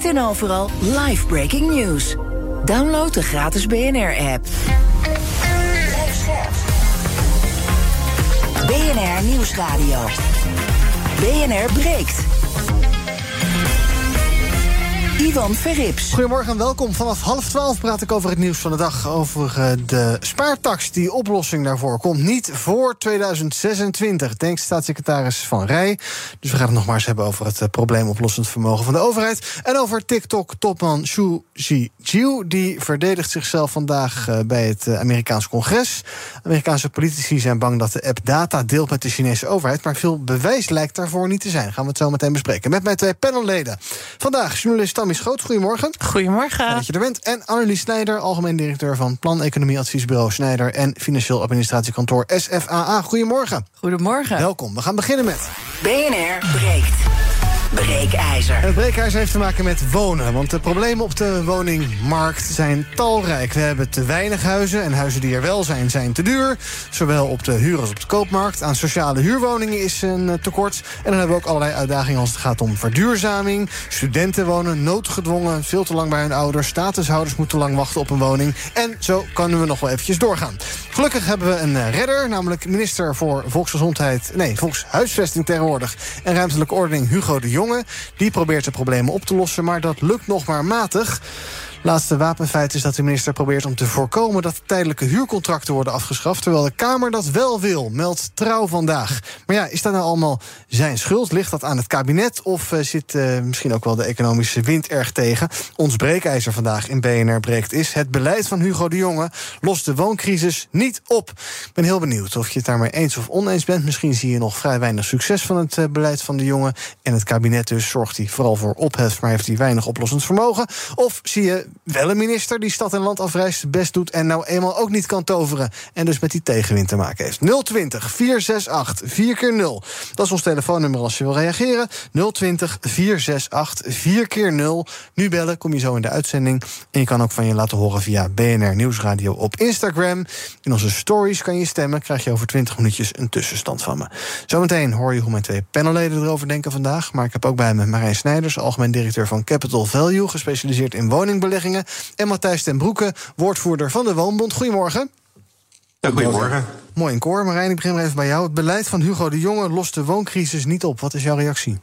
Altijd en overal live breaking news. Download de gratis BNR-app. BNR Nieuwsradio. BNR breekt. Ivan Verrips. Goedemorgen en welkom. Vanaf half twaalf praat ik over het nieuws van de dag. Over uh, de spaartax. Die oplossing daarvoor komt niet voor 2026, denkt staatssecretaris Van Rij. Dus we gaan het nog maar eens hebben over het uh, probleemoplossend vermogen van de overheid. En over TikTok-topman Xu Jiu. Die verdedigt zichzelf vandaag uh, bij het Amerikaans congres. Amerikaanse politici zijn bang dat de app data deelt met de Chinese overheid. Maar veel bewijs lijkt daarvoor niet te zijn. Gaan we het zo meteen bespreken. Met mijn twee panelleden. Vandaag journalist Schoot, goedemorgen. Goedemorgen. Fijn dat je er bent. En Annelies Snijder, algemeen directeur van Plan Economie Adviesbureau Snijder... en Financieel Administratiekantoor SFAA. Goedemorgen. Goedemorgen. Welkom. We gaan beginnen met... BNR breekt. Breekijzer. Het breekijzer heeft te maken met wonen. Want de problemen op de woningmarkt zijn talrijk. We hebben te weinig huizen en huizen die er wel zijn, zijn te duur. Zowel op de huur als op de koopmarkt. Aan sociale huurwoningen is een tekort. En dan hebben we ook allerlei uitdagingen als het gaat om verduurzaming. Studenten wonen noodgedwongen, veel te lang bij hun ouders. Statushouders moeten lang wachten op een woning. En zo kunnen we nog wel eventjes doorgaan. Gelukkig hebben we een redder, namelijk minister voor Volksgezondheid... nee, Volkshuisvesting tegenwoordig en Ruimtelijke Ordening Hugo de Jong jongen. Die probeert de problemen op te lossen, maar dat lukt nog maar matig. Laatste wapenfeit is dat de minister probeert om te voorkomen dat tijdelijke huurcontracten worden afgeschaft, terwijl de Kamer dat wel wil, meldt trouw vandaag. Maar ja, is dat nou allemaal zijn schuld? Ligt dat aan het kabinet of uh, zit uh, misschien ook wel de economische wind erg tegen? Ons breekijzer vandaag in BNR breekt is: het beleid van Hugo de Jonge lost de wooncrisis niet op. Ik ben heel benieuwd of je het daarmee eens of oneens bent. Misschien zie je nog vrij weinig succes van het uh, beleid van de Jonge en het kabinet dus zorgt hij vooral voor ophef, maar heeft hij weinig oplossend vermogen. Of zie je wel een minister die stad en land afreist, best doet en nou eenmaal ook niet kan toveren. En dus met die tegenwind te maken heeft. 020 468 4 keer 0 Dat is ons telefoonnummer als je wil reageren. 020 468 4 keer 0 Nu bellen, kom je zo in de uitzending. En je kan ook van je laten horen via BNR Nieuwsradio op Instagram. In onze stories kan je stemmen. Krijg je over 20 minuutjes een tussenstand van me. Zometeen hoor je hoe mijn twee panelleden erover denken vandaag. Maar ik heb ook bij me Marijn Snijders, algemeen directeur van Capital Value, gespecialiseerd in En Matthijs ten Broeke, woordvoerder van de Woonbond. Goedemorgen. Ja, goedemorgen. Mooi in koor. Marijn, ik begin maar even bij jou. Het beleid van Hugo de Jonge lost de wooncrisis niet op. Wat is jouw reactie?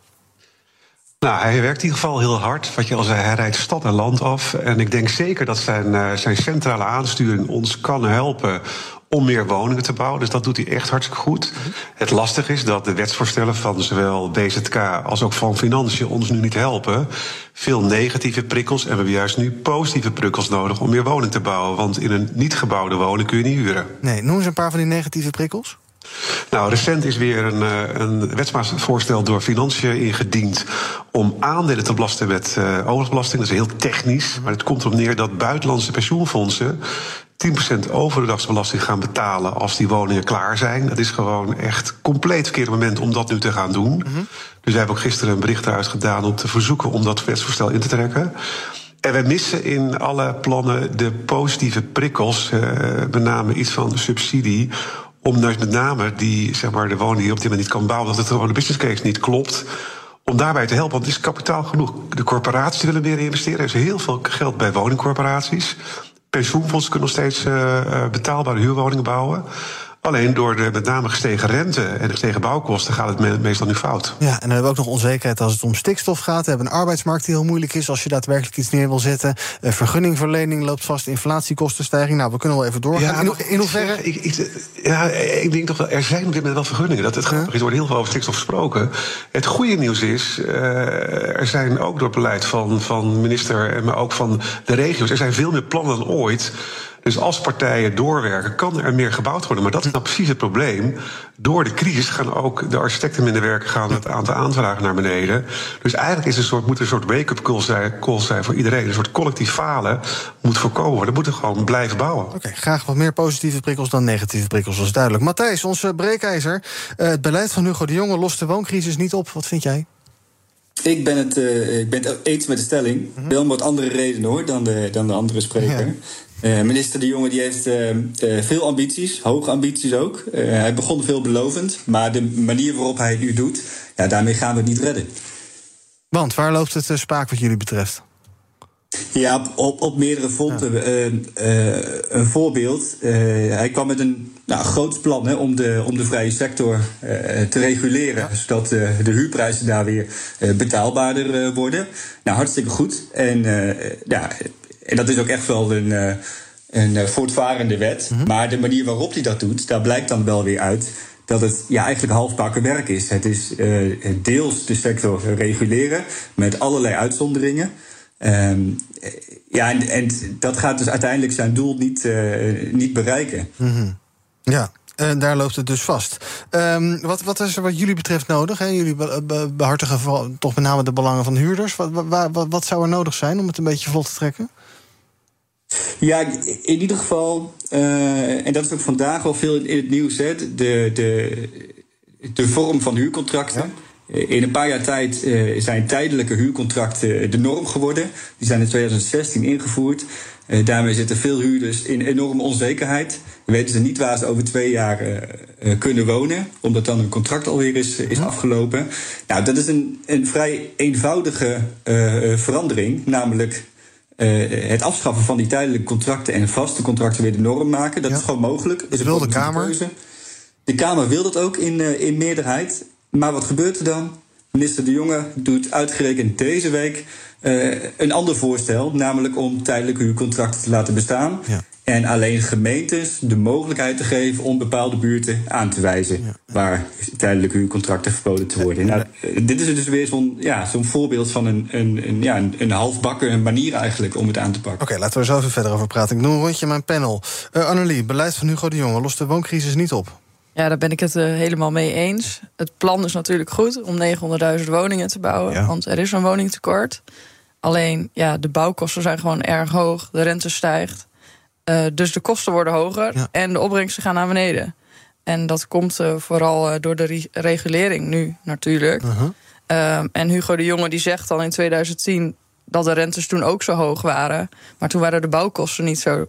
Nou, hij werkt in ieder geval heel hard. Wat je al zei, hij rijdt stad en land af. En ik denk zeker dat zijn, zijn centrale aansturing ons kan helpen om meer woningen te bouwen. Dus dat doet hij echt hartstikke goed. Het lastige is dat de wetsvoorstellen van zowel BZK als ook van Financiën ons nu niet helpen. Veel negatieve prikkels en we hebben juist nu positieve prikkels nodig om meer woning te bouwen. Want in een niet gebouwde woning kun je niet huren. Nee, noem eens een paar van die negatieve prikkels. Nou, recent is weer een, een wetsvoorstel door Financiën ingediend om aandelen te belasten met uh, oorlogsbelasting. Dat is heel technisch, maar het komt erop neer dat buitenlandse pensioenfondsen 10% overdagsbelasting gaan betalen als die woningen klaar zijn. Dat is gewoon echt compleet verkeerde moment om dat nu te gaan doen. Mm -hmm. Dus wij hebben ook gisteren een bericht eruit gedaan om te verzoeken om dat wetsvoorstel in te trekken. En wij missen in alle plannen de positieve prikkels, uh, met name iets van subsidie. Om dus met name die, zeg maar, de woning die op dit moment niet kan bouwen, dat het gewoon de business case niet klopt. Om daarbij te helpen, want het is kapitaal genoeg. De corporaties willen meer investeren. Er is heel veel geld bij woningcorporaties pensioenfondsen kunnen nog steeds uh, betaalbare huurwoningen bouwen. Alleen door de met name gestegen rente en de gestegen bouwkosten gaat het meestal nu fout. Ja, en dan hebben we ook nog onzekerheid als het om stikstof gaat. We hebben een arbeidsmarkt die heel moeilijk is als je daadwerkelijk iets neer wil zetten. Uh, vergunningverlening loopt vast, inflatiekostenstijging. Nou, we kunnen wel even doorgaan. Ja, in, in hoeverre. Ik, ik, ja, ik denk toch wel, er zijn op dit moment wel vergunningen. Dat het grappig is, er wordt heel veel over stikstof gesproken. Het goede nieuws is, uh, er zijn ook door het beleid van, van minister, maar ook van de regio's, er zijn veel meer plannen dan ooit. Dus als partijen doorwerken, kan er meer gebouwd worden. Maar dat is nou precies het probleem. Door de crisis gaan ook de architecten minder werken, gaan het aantal aanvragen naar beneden. Dus eigenlijk is een soort, moet een soort wake-up call zijn, call zijn voor iedereen. Een soort collectief falen moet voorkomen worden. We moeten gewoon blijven bouwen. Oké, graag wat meer positieve prikkels dan negatieve prikkels, dat is duidelijk. Matthijs, onze breekijzer. Uh, het beleid van Hugo de Jonge lost de wooncrisis niet op. Wat vind jij? Ik ben het, uh, ik ben het eens met de stelling. Mm -hmm. Wel om wat andere redenen hoor dan de, dan de andere spreker. Uh, minister De Jonge die heeft uh, veel ambities, hoge ambities ook. hij begon veelbelovend, maar de manier waarop hij het nu doet, ja, daarmee gaan we het niet redden. Want waar loopt het spaak wat jullie betreft? Ja, op, op meerdere fronten. Ja. Een voorbeeld. Hij kwam met een nou, groot plan hè, om, de, om de vrije sector te reguleren. Ja. Zodat de huurprijzen daar weer betaalbaarder worden. Nou, hartstikke goed. En, ja, en dat is ook echt wel een, een voortvarende wet. -hmm. Maar de manier waarop hij dat doet, daar blijkt dan wel weer uit dat het ja, eigenlijk halfbakken werk is. Het is deels de sector reguleren met allerlei uitzonderingen. Um, ja, en, en, dat gaat dus uiteindelijk zijn doel niet, uh, niet bereiken. Mm -hmm. Ja. En daar loopt het dus vast. Um, wat, wat is er wat jullie betreft nodig? Hè? Jullie behartigen toch met name de belangen van huurders. Wat, wat, wat, zou er nodig zijn om het een beetje vlot te trekken? Ja, in ieder geval, uh, en dat is ook vandaag al veel in het nieuws, hè, de, de, de vorm van huurcontracten. Ja. In een paar jaar tijd uh, zijn tijdelijke huurcontracten de norm geworden. Die zijn in 2016 ingevoerd. Uh, daarmee zitten veel huurders in enorme onzekerheid. Weten ze niet waar ze over twee jaar uh, kunnen wonen, omdat dan hun contract alweer is, is afgelopen. Nou, dat is een, een vrij eenvoudige verandering, namelijk het afschaffen van die tijdelijke contracten en vaste contracten weer de norm maken. Dat ja. is gewoon mogelijk. Dat wil de Kamer. Keuze. De Kamer wil dat ook in, in meerderheid. Maar wat gebeurt er dan? Minister De Jonge doet uitgerekend deze week uh, een ander voorstel, namelijk om tijdelijke huurcontracten te laten bestaan. Ja. En alleen gemeentes de mogelijkheid te geven om bepaalde buurten aan te wijzen ja. waar tijdelijke huurcontracten verboden te worden. Nou, dit is dus weer zo'n ja, zo'n voorbeeld van een, een, een, ja, een, een halfbakken manier eigenlijk om het aan te pakken. Oké, okay, laten we er zo even verder over praten. Ik doe een rondje in mijn panel. Uh, Annelie, beleid van Hugo de Jonge lost de wooncrisis niet op. Ja, daar ben ik het uh, helemaal mee eens. Het plan is natuurlijk goed om 900.000 woningen te bouwen, ja. want er is een woningtekort. Alleen, ja, de bouwkosten zijn gewoon erg hoog, de rente stijgt. Uh, dus de kosten worden hoger ja. en de opbrengsten gaan naar beneden. En dat komt uh, vooral door de re regulering nu natuurlijk. -huh. Uh, en Hugo de Jonge die zegt al in 2010 dat de rentes toen ook zo hoog waren. Maar toen waren de bouwkosten niet zo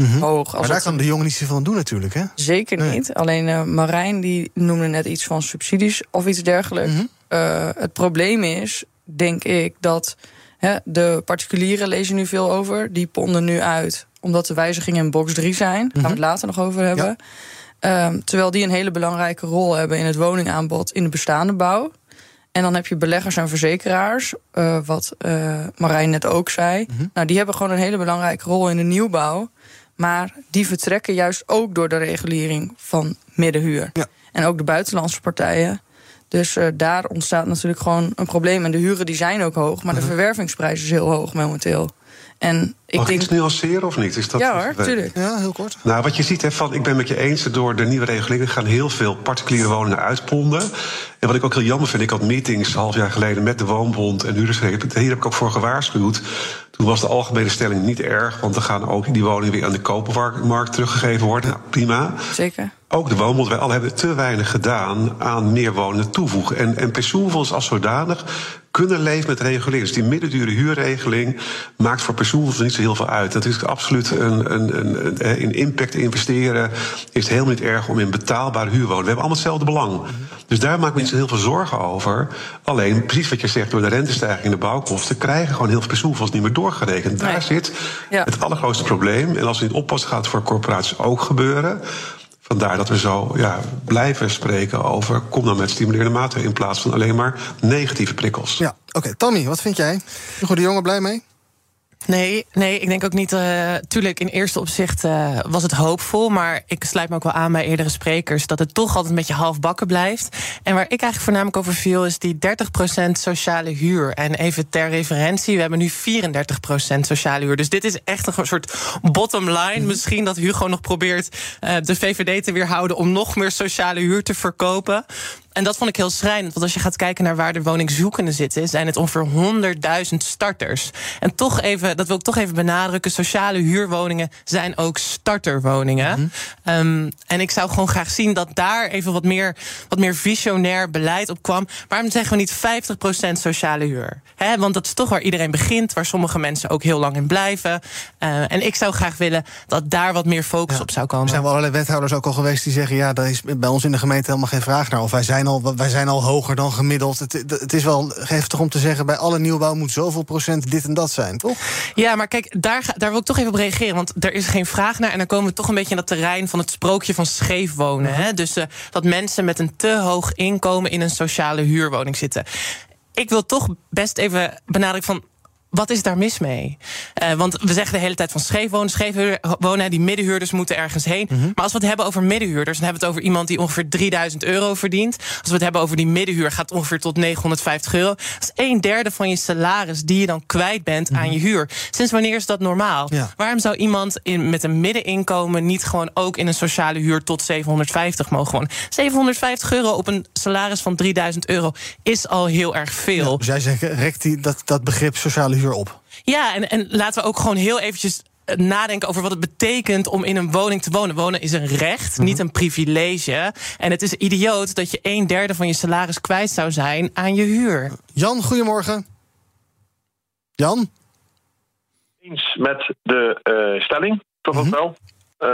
Mm -hmm. hoog. maar daar kan de jongen niet zoveel van doen natuurlijk, hè? Zeker nee. niet. Alleen uh, Marijn die noemde net iets van subsidies of iets dergelijks. Mm -hmm. uh, het probleem is, denk ik, dat hè, de particulieren lezen nu veel over. Die ponden nu uit, omdat de wijzigingen in box 3 zijn. Daar gaan we het later nog over hebben. Ja. Um, terwijl die een hele belangrijke rol hebben in het woningaanbod in de bestaande bouw. En dan heb je beleggers en verzekeraars, uh, wat Marijn net ook zei. Nou, die hebben gewoon een hele belangrijke rol in de nieuwbouw. Maar die vertrekken juist ook door de regulering van middenhuur. Ja. En ook de buitenlandse partijen. Dus uh, daar ontstaat natuurlijk gewoon een probleem. En de huren die zijn ook hoog, maar de verwervingsprijs is heel hoog momenteel. En ik Mag denk... iets nuanceren of niet? Is dat ja hoor, tuurlijk. Ja, heel kort. Nou, wat je ziet, hè, van, ik ben met je eens... door de nieuwe regelingen gaan heel veel particuliere woningen uitponden. En wat ik ook heel jammer vind... ik had meetings half jaar geleden met de Woonbond en huurdersvereniging. Hier heb ik ook voor gewaarschuwd. Toen was de algemene stelling niet erg... want dan gaan ook die woningen weer aan de koopmarkt teruggegeven worden. Nou, prima. Zeker. Ook de woonbond, wij alle hebben te weinig gedaan aan meer woningen toevoegen. En, en pensioenfonds als zodanig kunnen leven met regulering. Dus die middendure huurregeling maakt voor pensioenfondsen niet zo heel veel uit. Dat is absoluut een, een, een, in impact investeren. Is helemaal niet erg om in betaalbare huur wonen. We hebben allemaal hetzelfde belang. Dus daar maak ik me niet zo heel veel zorgen over. Alleen, precies wat je zegt, door de rentestijging en de bouwkosten krijgen gewoon heel veel pensioenfondsen niet meer doorgerekend. Daar nee. zit het allergrootste probleem. En als we niet oppassen, gaat het voor corporaties ook gebeuren. Vandaar dat we zo ja, blijven spreken over... kom dan met stimulerende maatregelen... in plaats van alleen maar negatieve prikkels. Ja, oké. Okay. Tommy, wat vind jij? Hugo de Jonge blij mee? Nee, nee, ik denk ook niet. Uh, tuurlijk, in eerste opzicht uh, was het hoopvol. Maar ik sluit me ook wel aan bij eerdere sprekers dat het toch altijd een beetje halfbakken blijft. En waar ik eigenlijk voornamelijk over viel, is die 30% sociale huur. En even ter referentie, we hebben nu 34% sociale huur. Dus dit is echt een soort bottom line. Mhm. Misschien dat Hugo nog probeert uh, de VVD te weerhouden om nog meer sociale huur te verkopen. En dat vond ik heel schrijnend. Want als je gaat kijken naar waar de woningzoekenden zitten, zijn het ongeveer 100.000 starters. En toch even, dat wil ik toch even benadrukken: sociale huurwoningen zijn ook starterwoningen. Mhm. Ehm, en ik zou gewoon graag zien dat daar even wat meer, wat meer visionair beleid op kwam. Waarom zeggen we niet 50% sociale huur? He, want dat is toch waar iedereen begint, waar sommige mensen ook heel lang in blijven. Uh, en ik zou graag willen dat daar wat meer focus op zou komen. Er zijn wel allerlei wethouders ook al geweest die zeggen: ja, daar is bij ons in de gemeente helemaal geen vraag naar. Of wij zijn al, wij zijn al hoger dan gemiddeld. Het, het is wel heftig om te zeggen... bij alle nieuwbouw moet zoveel procent dit en dat zijn, toch? Ja, maar kijk, daar, daar wil ik toch even op reageren. Want er is geen vraag naar. En dan komen we toch een beetje in dat terrein van het sprookje van scheef wonen. Hè? Dus uh, dat mensen met een te hoog inkomen... in een sociale huurwoning zitten ik wil toch best even benadrukken van wat is daar mis mee? Uh, want we zeggen de hele tijd van scheef wonen, scheef wonen. Die middenhuurders moeten ergens heen. Mm -hmm. Maar als we het hebben over middenhuurders, dan hebben we het over iemand die ongeveer 3000 euro verdient. Als we het hebben over die middenhuur, gaat het ongeveer tot 950 euro. Dat is een derde van je salaris die je dan kwijt bent mm -hmm. aan je huur. Sinds wanneer is dat normaal? Ja. Waarom zou iemand in, met een middeninkomen niet gewoon ook in een sociale huur tot 750 mogen wonen? 750 euro op een salaris van 3000 euro is al heel erg veel. Ja, jij zegt, rekt die, dat, dat begrip sociale huur op. Ja, en, en laten we ook gewoon heel eventjes eh, nadenken over wat het betekent om in een woning te wonen. Wonen is een recht, mhm. niet een privilege. En het is idioot dat je een derde van je salaris kwijt zou zijn aan je huur. Jan, goedemorgen. Jan? Eens met de uh, stelling, toch mm wel. Uh,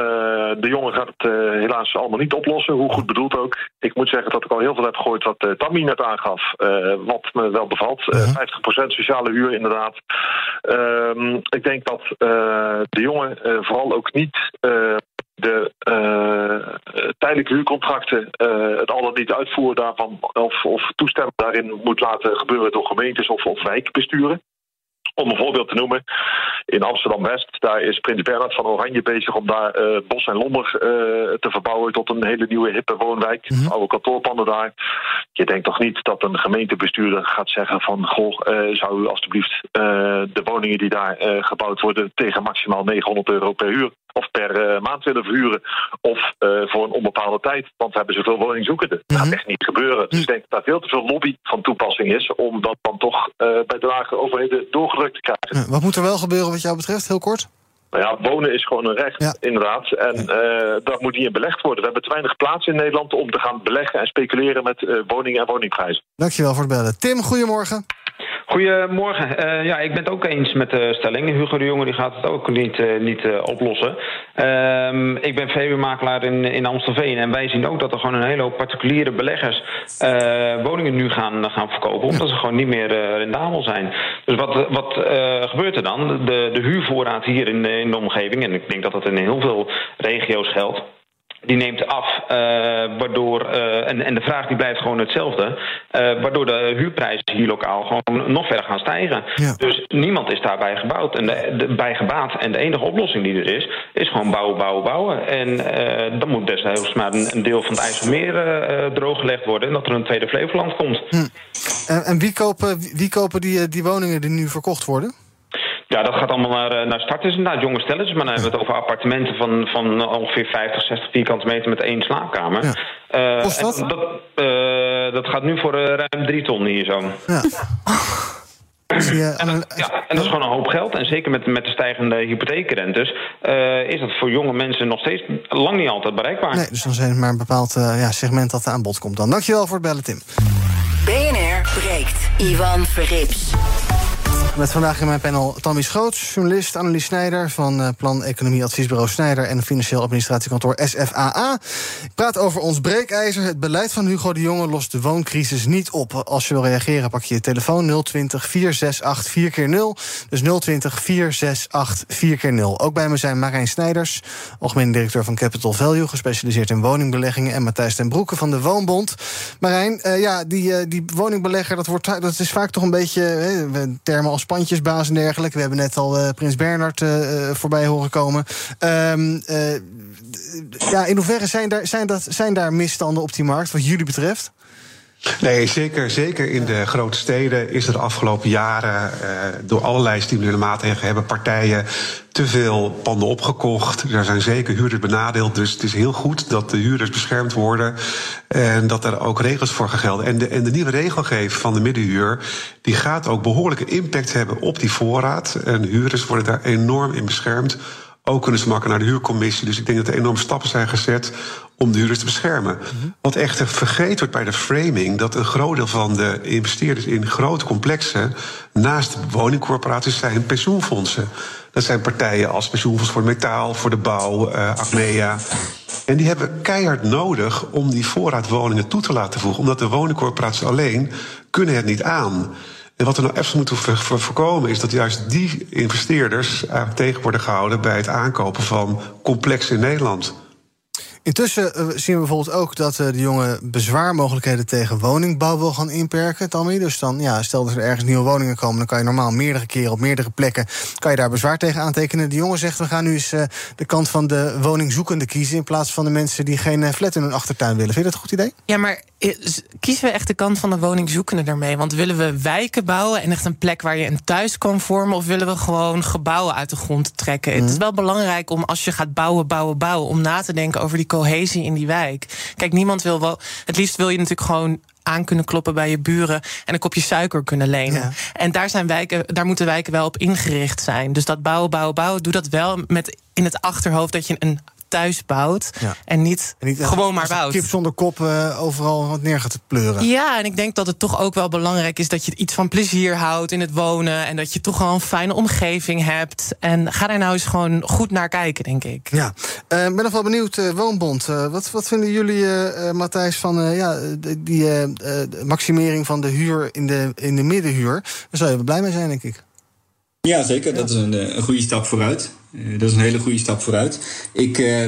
de jongen gaat het uh, helaas allemaal niet oplossen, hoe goed bedoeld ook. Ik moet zeggen dat ik al heel veel heb gehoord wat uh, Tammy net aangaf, wat me wel bevalt. -huh. 50% sociale huur inderdaad. Ehm, ik denk dat de jongen vooral ook niet de tijdelijke huurcontracten, het al dan niet uitvoeren daarvan of, of toestemmen daarin moet laten gebeuren door gemeentes of, of wijkbesturen. Om een voorbeeld te noemen, in Amsterdam-West, daar is Prins Bernhard van Oranje bezig om daar uh, Bos en Lommer uh, te verbouwen tot een hele nieuwe hippe woonwijk. Mm -hmm. Oude kantoorpanden daar. Je denkt toch niet dat een gemeentebestuurder gaat zeggen van, goh, uh, zou u alstublieft de woningen die daar gebouwd worden tegen maximaal 900 euro per uur of per maand willen verhuren. Of voor een onbepaalde tijd, want we hebben zoveel woningzoekenden. Dat gaat mhm. echt niet gebeuren. Dus ik denk dat daar veel te veel lobby van toepassing is om dat dan toch bij de lage overheden doorgedrukt te krijgen. wat moet er wel gebeuren wat jou betreft, heel kort? Nou ja, wonen is gewoon een recht, inderdaad. En uh, dat moet niet in belegd worden. We hebben te weinig plaats in Nederland om te gaan beleggen en speculeren met uh, woningen en woningprijzen. Dankjewel voor het bellen. Tim, goedemorgen. Goedemorgen. Uh, ja, ik ben het ook eens met de stelling. Hugo de Jonge die gaat het ook niet, uh, niet uh, oplossen. Ehm, ik ben verhuurmakelaar in, in Amstelveen. En wij zien ook dat er gewoon een hele hoop particuliere beleggers woningen nu gaan, gaan verkopen. Omdat ze gewoon niet meer rendabel zijn. Dus wat, wat gebeurt er dan? De, de huurvoorraad hier in, in de omgeving, en ik denk dat dat in heel veel regio's geldt die neemt af, uh, waardoor, uh, en, en de vraag die blijft gewoon hetzelfde, uh, waardoor de huurprijzen hier lokaal gewoon nog verder gaan stijgen. Ja. Dus niemand is daarbij gebouwd en de, de, bij gebaat. En de enige oplossing die er is, is gewoon bouwen, bouwen, bouwen. En dan moet desnoods maar een, een, deel van het IJsselmeer drooggelegd worden en dat er een tweede Flevoland komt. Hm. En, en, wie kopen, wie kopen die, die woningen die nu verkocht worden? Ja, dat gaat allemaal naar, eh, naar starters, inderdaad, jonge stelletjes. Maar dan hebben we het over appartementen van, van ongeveer 50, 60 vierkante meter met één slaapkamer. Ja. Uh, Kost dat? Dat, uh, dat gaat nu voor ruim drie ton hier zo. Ja. en, dat, ja, en dat is gewoon een hoop geld. En zeker met, met de stijgende hypotheekrentes uh, is dat voor jonge mensen nog steeds lang niet altijd bereikbaar. Nee, dus dan zijn het maar een bepaald ja, segment dat aan bod komt dan. Dankjewel voor het bellen, Tim. BNR breekt. Ivan Verrips. Met vandaag in mijn panel Tammy Schoots, journalist, Annelies Snijder van uh, Plan Economie Adviesbureau Snijder en Financieel Administratiekantoor SFAA. Ik praat over ons breekijzer. Het beleid van Hugo de Jonge lost de wooncrisis niet op. Als je wil reageren, pak je je telefoon 020 468 4 keer 0 Dus 020 468 4 keer 0 Ook bij me zijn Marijn Snijders, algemeen directeur van Capital Value, gespecialiseerd in woningbeleggingen, en Matthijs ten Broeke van de Woonbond. Marijn, uh, ja, die, uh, die woningbelegger, dat, wordt, dat is vaak toch een beetje termen als pandjesbaas en dergelijke. We hebben net al Prins Bernhard voorbij horen komen. Ehm, ja, in hoeverre zijn daar, zijn, dat, zijn daar misstanden op die markt, wat jullie betreft? Nee, zeker, zeker in de grote steden is er de afgelopen jaren eh, door allerlei stimulerende maatregelen hebben partijen te veel panden opgekocht. Er zijn zeker huurders benadeeld. Dus het is heel goed dat de huurders beschermd worden. En dat er ook regels voor gaan gelden. En de, en de nieuwe regelgeving van de middenhuur. die gaat ook behoorlijke impact hebben op die voorraad. En huurders worden daar enorm in beschermd. Ook kunnen ze maken naar de huurcommissie. Dus ik denk dat er enorme stappen zijn gezet om de huurders te beschermen. Mhm. Wat echter vergeten wordt bij de framing... dat een groot deel van de investeerders in grote complexen... naast woningcorporaties zijn pensioenfondsen. Dat zijn partijen als Pensioenfonds voor Metaal, voor de Bouw, uh, Acmea... En die hebben keihard nodig om die voorraad woningen toe te laten voegen. Omdat de woningcorporaties alleen kunnen het niet aan. En wat we nou even moeten voorkomen is dat juist die investeerders eigenlijk tegen worden gehouden bij het aankopen van complexen in Nederland. Intussen eh, zien we bijvoorbeeld ook dat uh, de jongen bezwaarmogelijkheden tegen woningbouw wil gaan inperken, Tammy. Dus dan, ja, stel dat er ergens nieuwe woningen komen, dan kan je normaal meerdere keren op meerdere plekken kan je daar bezwaar tegen aantekenen. De jongen zegt, we gaan nu eens uh, de kant van de woningzoekende kiezen in plaats van de mensen die geen flat in hun achtertuin willen. Vind je dat een goed idee? Ja, maar kiezen we echt de kant van de woningzoekende daarmee? Want willen we wijken bouwen en echt een plek waar je een thuis kan vormen, of willen we gewoon gebouwen uit de grond trekken? Het is mhm. wel belangrijk om als je gaat bouwen, bouwen, bouwen, om na te denken over die cohesie in die wijk. Kijk, niemand wil wel. Het liefst wil je natuurlijk gewoon aan kunnen kloppen bij je buren en een kopje suiker kunnen lenen. En daar, zijn wijken, daar moeten wijken wel op ingericht zijn. Dus dat bouwen, bouwen, bouwen, doe dat wel met in het achterhoofd dat je een thuis bouwt. En niet, gewoon maar bouwt. Kip zonder kop uh, overal wat neer gaat pleuren. Ja, en ik denk dat het toch ook wel belangrijk is dat je iets van plezier houdt in het wonen. En dat je toch wel een fijne omgeving hebt. En ga daar nou eens gewoon goed naar kijken, denk ik. Ja, ik uh, ben nog wel benieuwd, uh, Woonbond. wat, wat vinden jullie, Matthijs, van ja, die maximering van de huur in de, in de middenhuur? Daar zou je blij mee zijn, denk ik. Ja, zeker. Dat is een, een goede stap vooruit. Eh, dat is een hele goede stap vooruit. Ik, uh,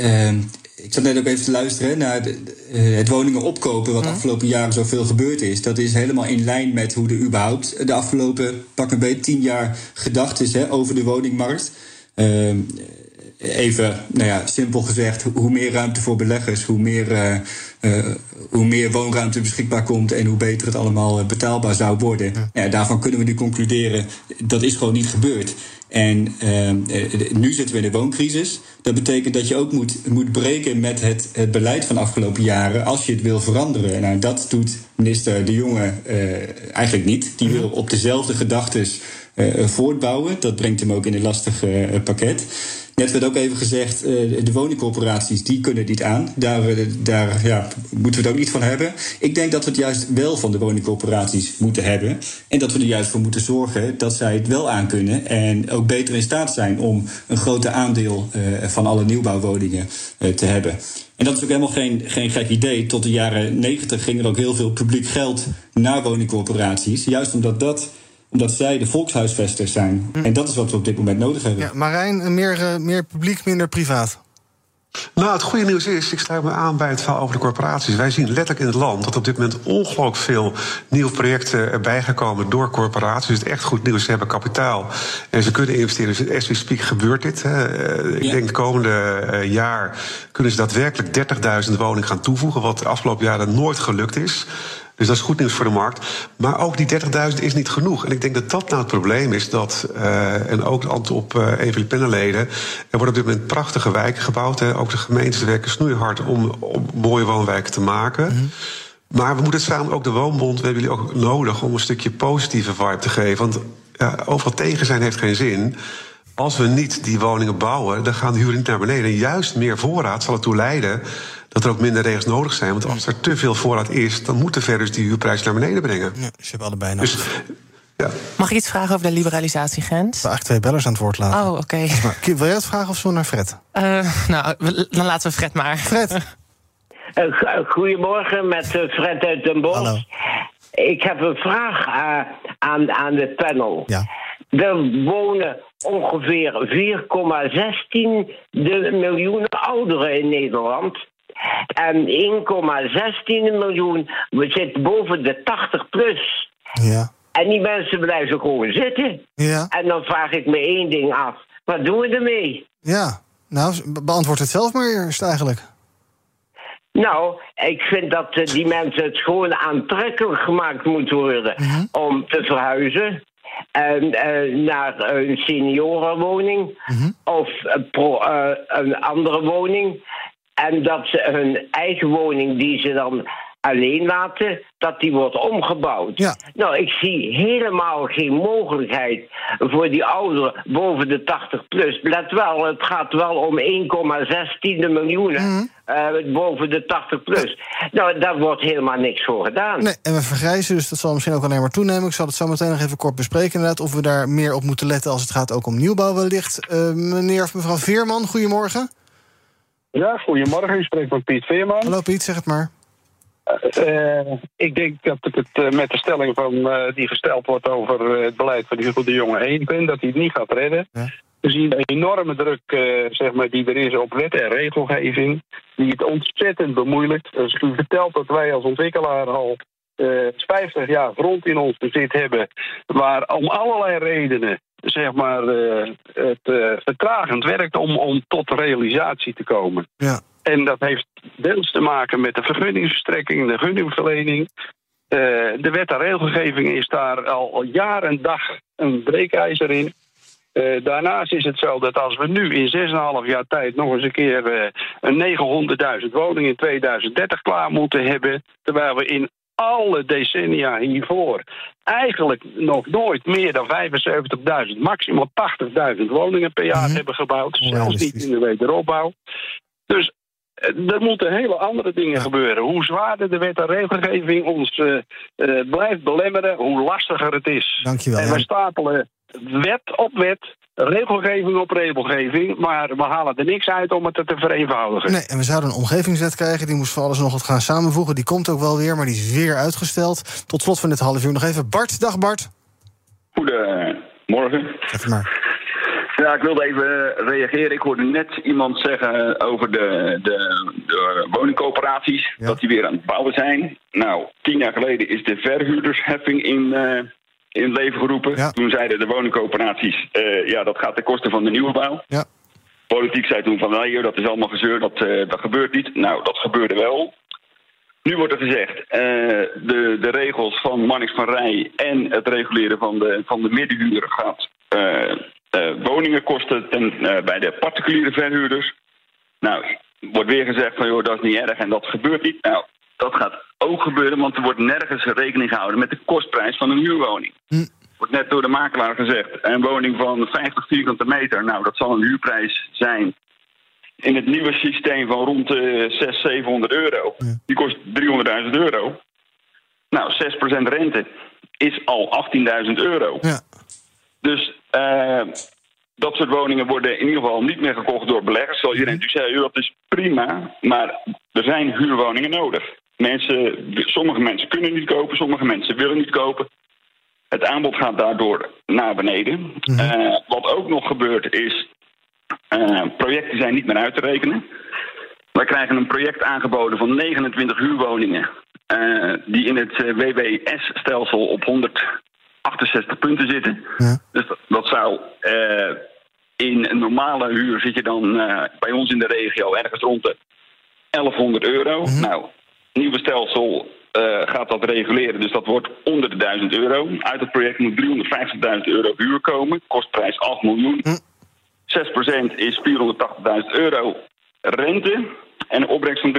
uh, ik zat net ook even te luisteren naar de, het woningen opkopen, wat de mhm. afgelopen jaren zoveel gebeurd is. Dat is helemaal in lijn met hoe er überhaupt de afgelopen pak een beetje tien jaar gedacht is hè, over de woningmarkt. Ehm, even, nou ja, simpel gezegd, hoe meer ruimte voor beleggers, hoe meer, uh, uh, hoe meer woonruimte beschikbaar komt en hoe beter het allemaal betaalbaar zou worden. Ja. daarvan kunnen we nu concluderen, dat is gewoon niet gebeurd. En uh, nu zitten we in de wooncrisis. Dat betekent dat je ook moet, moet breken met het, het beleid van de afgelopen jaren als je het wil veranderen. Nou, dat doet minister De Jonge eigenlijk niet. Die wil op dezelfde gedachten voortbouwen. Dat brengt hem ook in een lastig pakket. Net werd ook even gezegd, uh, de woningcorporaties die kunnen niet aan. Daar, daar ja, moeten we het ook niet van hebben. Ik denk dat we het juist wel van de woningcorporaties moeten hebben. En dat we er juist voor moeten zorgen dat zij het wel aan kunnen. En ook beter in staat zijn om een groter aandeel uh, van alle nieuwbouwwoningen te hebben. En dat is ook helemaal geen, geen gek idee. Tot de jaren negentig ging er ook heel veel publiek geld naar woningcorporaties. Juist omdat dat omdat zij de volkshuisvesters zijn. Hm. En dat is wat we op dit moment nodig hebben. Ja, Marijn, meer, uh, meer publiek, minder privaat. Nou, het goede nieuws is, ik sluit me aan bij het verhaal over de corporaties. Wij zien letterlijk in het land dat op dit moment ongelooflijk veel nieuwe projecten erbij gekomen door corporaties. Dus het is echt goed nieuws. Ze hebben kapitaal en ze kunnen investeren. Dus as we speak gebeurt dit. Eh, ik denk de komende eh, jaar kunnen ze daadwerkelijk 30.000 woningen gaan toevoegen, wat de afgelopen jaren nooit gelukt is. Dus dat is goed nieuws voor de markt. Maar ook die 30.000 is niet genoeg. En ik denk dat dat nou het probleem is. Dat, uh, en ook antwoord op uh, een van de panelleden. Er worden op dit moment prachtige wijken gebouwd. Hè. Ook de gemeentes werken snoeihard om, om mooie woonwijken te maken. Mm -hmm. Maar we moeten samen ook de woonbond, we hebben jullie ook nodig om een stukje positieve vibe te geven. Want ja, overal tegen zijn heeft geen zin. Als we niet die woningen bouwen, dan gaan de huren niet naar beneden. En juist meer voorraad zal ertoe leiden dat er ook minder regels nodig zijn. Want als er te veel voorraad is, dan moeten verder die huurprijs naar beneden brengen. Ja, ze hebben allebei nodig. Dus, ja. Mag ik iets vragen over de liberalisatiegrens? Ik twee bellers aan het woord laten. Oh, oké. Okay. wil jij het vragen of zo naar Fred? Uh, nou, dan laten we Fred maar. Fred. Uh, goedemorgen, met Fred uit Den Bosch. Hallo. Ik heb een vraag aan, aan de panel. Ja. Er wonen ongeveer 4,16 miljoen ouderen in Nederland. En 1,16 miljoen we zitten boven de 80 plus. Ja. En die mensen blijven gewoon zitten. Ja. En dan vraag ik me één ding af. Wat doen we ermee? Ja, nou, beantwoord het zelf maar eerst eigenlijk. Nou, ik vind dat eh, die mensen het gewoon aantrekkelijk gemaakt moet worden Mhm. om te verhuizen. En, eh, naar een seniorenwoning Mhm. of pro- eh, een andere woning. En dat ze hun eigen woning die ze dan alleen laten, dat die wordt omgebouwd. Ja. Nou, ik zie helemaal geen mogelijkheid voor die ouderen boven de 80 plus. Let wel, het gaat wel om 1,16 miljoen eh, boven de 80 plus. Nou, daar wordt helemaal niks voor gedaan. Nee, en we vergrijzen, dus dat zal misschien ook alleen maar toenemen. Ik zal het zo meteen nog even kort bespreken, inderdaad. Of we daar meer op moeten letten als het gaat ook om nieuwbouw wellicht. Eh, meneer of mevrouw Veerman, goedemorgen. Ja, goedemorgen. U spreekt met Piet Veerman. Hallo Piet, zeg het maar. Eh, ik denk dat ik het eh, met de stelling van, eh, die gesteld wordt over het beleid van Hugo de Jonge eens ben, dat hij het niet gaat redden. We zien de enorme druk zeg maar, die er is op wet en regelgeving, die het ontzettend bemoeilijkt. Dus u vertelt dat wij als ontwikkelaar al eh 50 jaar grond in ons bezit hebben, waar om allerlei redenen zeg maar, het vertragend werkt om, om tot realisatie te komen. Ja. En dat heeft deels te maken met de vergunningsverstrekking, de gunningsverlening. Eh, de wet en regelgeving is daar al, al jaar en dag een breekijzer in. Eh, daarnaast is het zo dat als we nu in 6,5 jaar tijd nog eens een keer eh, een 900.000 woningen in 2030 klaar moeten hebben, terwijl we in alle decennia hiervoor eigenlijk nog nooit meer dan 75.000, maximaal 80.000 woningen per jaar hebben gebouwd. Zelfs niet in de wederopbouw. Dus er moeten hele andere dingen gebeuren. Hoe zwaarder de wet en regelgeving ons eh, eh, blijft belemmeren, hoe lastiger het is. Dankjewel. En we stapelen wet op wet, regelgeving op regelgeving, maar we halen er niks uit om het te vereenvoudigen. Nee, en we zouden een omgevingswet krijgen. Die moest voor alles nog wat gaan samenvoegen. Die komt ook wel weer, maar die is weer uitgesteld. Tot slot van dit half uur nog even Bart. Dag Bart. Goedemorgen. Zeg maar. Ja, ik wilde even reageren. Ik hoorde net iemand zeggen over de, de, de woningcoöperaties, dat die weer aan het bouwen zijn. Nou, tien jaar geleden is de verhuurdersheffing in, eh, in leven geroepen. Toen zeiden de woningcoöperaties, eh, ja, dat gaat ten koste van de nieuwe bouw. Ja. Politiek zei toen van, nee joh, dat is allemaal gezeur, dat, eh, dat gebeurt niet. Nou, dat gebeurde wel. Nu wordt er gezegd, eh, de, de regels van Marnix van Rij en het reguleren van de, van de middenhuur gaat eh, eh, woningen kosten ten, eh, bij de particuliere verhuurders. Nou, wordt weer gezegd van joh, dat is niet erg en dat gebeurt niet. Nou, dat gaat ook gebeuren, want er wordt nergens rekening gehouden met de kostprijs van een huurwoning. Wordt net door de makelaar gezegd, een woning van 50 vierkante meter, nou dat zal een huurprijs zijn in het nieuwe systeem van rond de 600, 700 euro. Die kost 300.000 euro. Nou, 6% rente is al 18.000 euro. Dus eh, dat soort woningen worden in ieder geval niet meer gekocht door beleggers. Zoals iedereen natuurlijk zei, dat is prima. Maar er zijn huurwoningen nodig. Mensen, sommige mensen kunnen niet kopen, sommige mensen willen niet kopen. Het aanbod gaat daardoor naar beneden. Eh, wat ook nog gebeurt is, eh, projecten zijn niet meer uit te rekenen. Wij krijgen een project aangeboden van 29 huurwoningen... die in het WWS-stelsel op 168 punten zitten. Dus dat, dat zou... eh, in een normale huur zit je dan eh, bij ons in de regio ergens rond de 1100 euro. Nou, nieuwe stelsel eh, gaat dat reguleren, dus dat wordt onder de 1000 euro. Uit het project moet 350.000 euro huur komen, kostprijs 8 miljoen. 6% is 480.000 euro rente. En een opbrengst van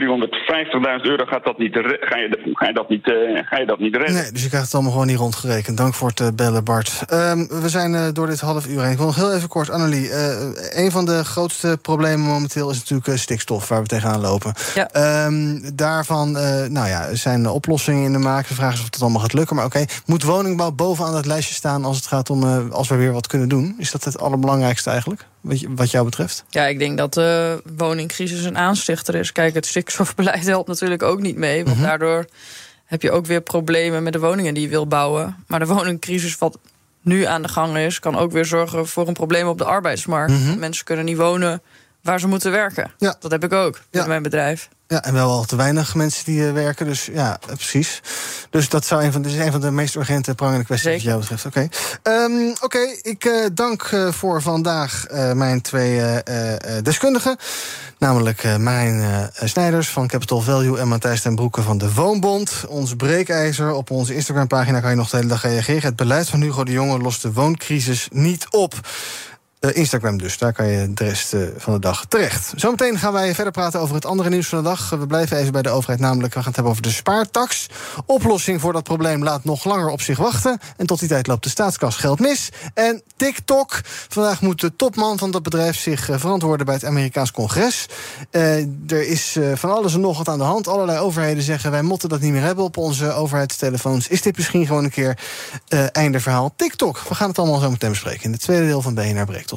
350.000 euro gaat dat niet, ga, je, ga, je dat niet, eh, ga je dat niet redden. Nee, dus je krijgt het allemaal gewoon niet rondgerekend. Dank voor het eh, bellen, Bart. Ehm, we zijn eh, door dit half uur heen. Ik wil nog heel even kort, Annelie. eh, een van de grootste problemen momenteel is natuurlijk stikstof, waar we tegenaan lopen. Ehm, daarvan eh, nou ja, zijn oplossingen in de maak. De vraag is of het allemaal gaat lukken. Maar oké, moet woningbouw bovenaan dat lijstje staan als het gaat om eh, als we weer wat kunnen doen? Is dat het allerbelangrijkste eigenlijk, wat, jou betreft? Ja, ik denk dat de woningcrisis een aanstichter is. Kijk, het stikstofbeleid helpt natuurlijk ook niet mee. Want daardoor heb je ook weer problemen met de woningen die je wil bouwen. Maar de woningcrisis wat nu aan de gang is... kan ook weer zorgen voor een probleem op de arbeidsmarkt. Mensen kunnen niet wonen waar ze moeten werken. Ja. Dat heb ik ook in mijn bedrijf. Ja, en wel al te weinig mensen die uh, werken. Dus ja, precies. Dus dat zou een van, dus een van de meest urgente prangende kwesties wat jou betreft. Oké, okay. um, Oké, okay, ik uh, dank uh, voor vandaag mijn twee deskundigen. Namelijk Marijn Snijders van Capital Value en Matthijs ten Broeke van de Woonbond. Ons breekijzer op onze Instagram-pagina kan je nog de hele dag reageren. Het beleid van Hugo de Jonge lost de wooncrisis niet op. Uh, Instagram dus, daar kan je de rest uh, van de dag terecht. Zometeen gaan wij verder praten over het andere nieuws van de dag. We blijven even bij de overheid, namelijk we gaan het hebben over de spaartax. Oplossing voor dat probleem laat nog langer op zich wachten. En tot die tijd loopt de staatskas geld mis. En TikTok. Vandaag moet de topman van dat bedrijf zich uh, verantwoorden bij het Amerikaans congres. er is van alles en nog wat aan de hand. Allerlei overheden zeggen wij moeten dat niet meer hebben op onze overheidstelefoons. Is dit misschien gewoon een keer einde verhaal TikTok? We gaan het allemaal zo meteen bespreken in het tweede deel van BNR Breekt.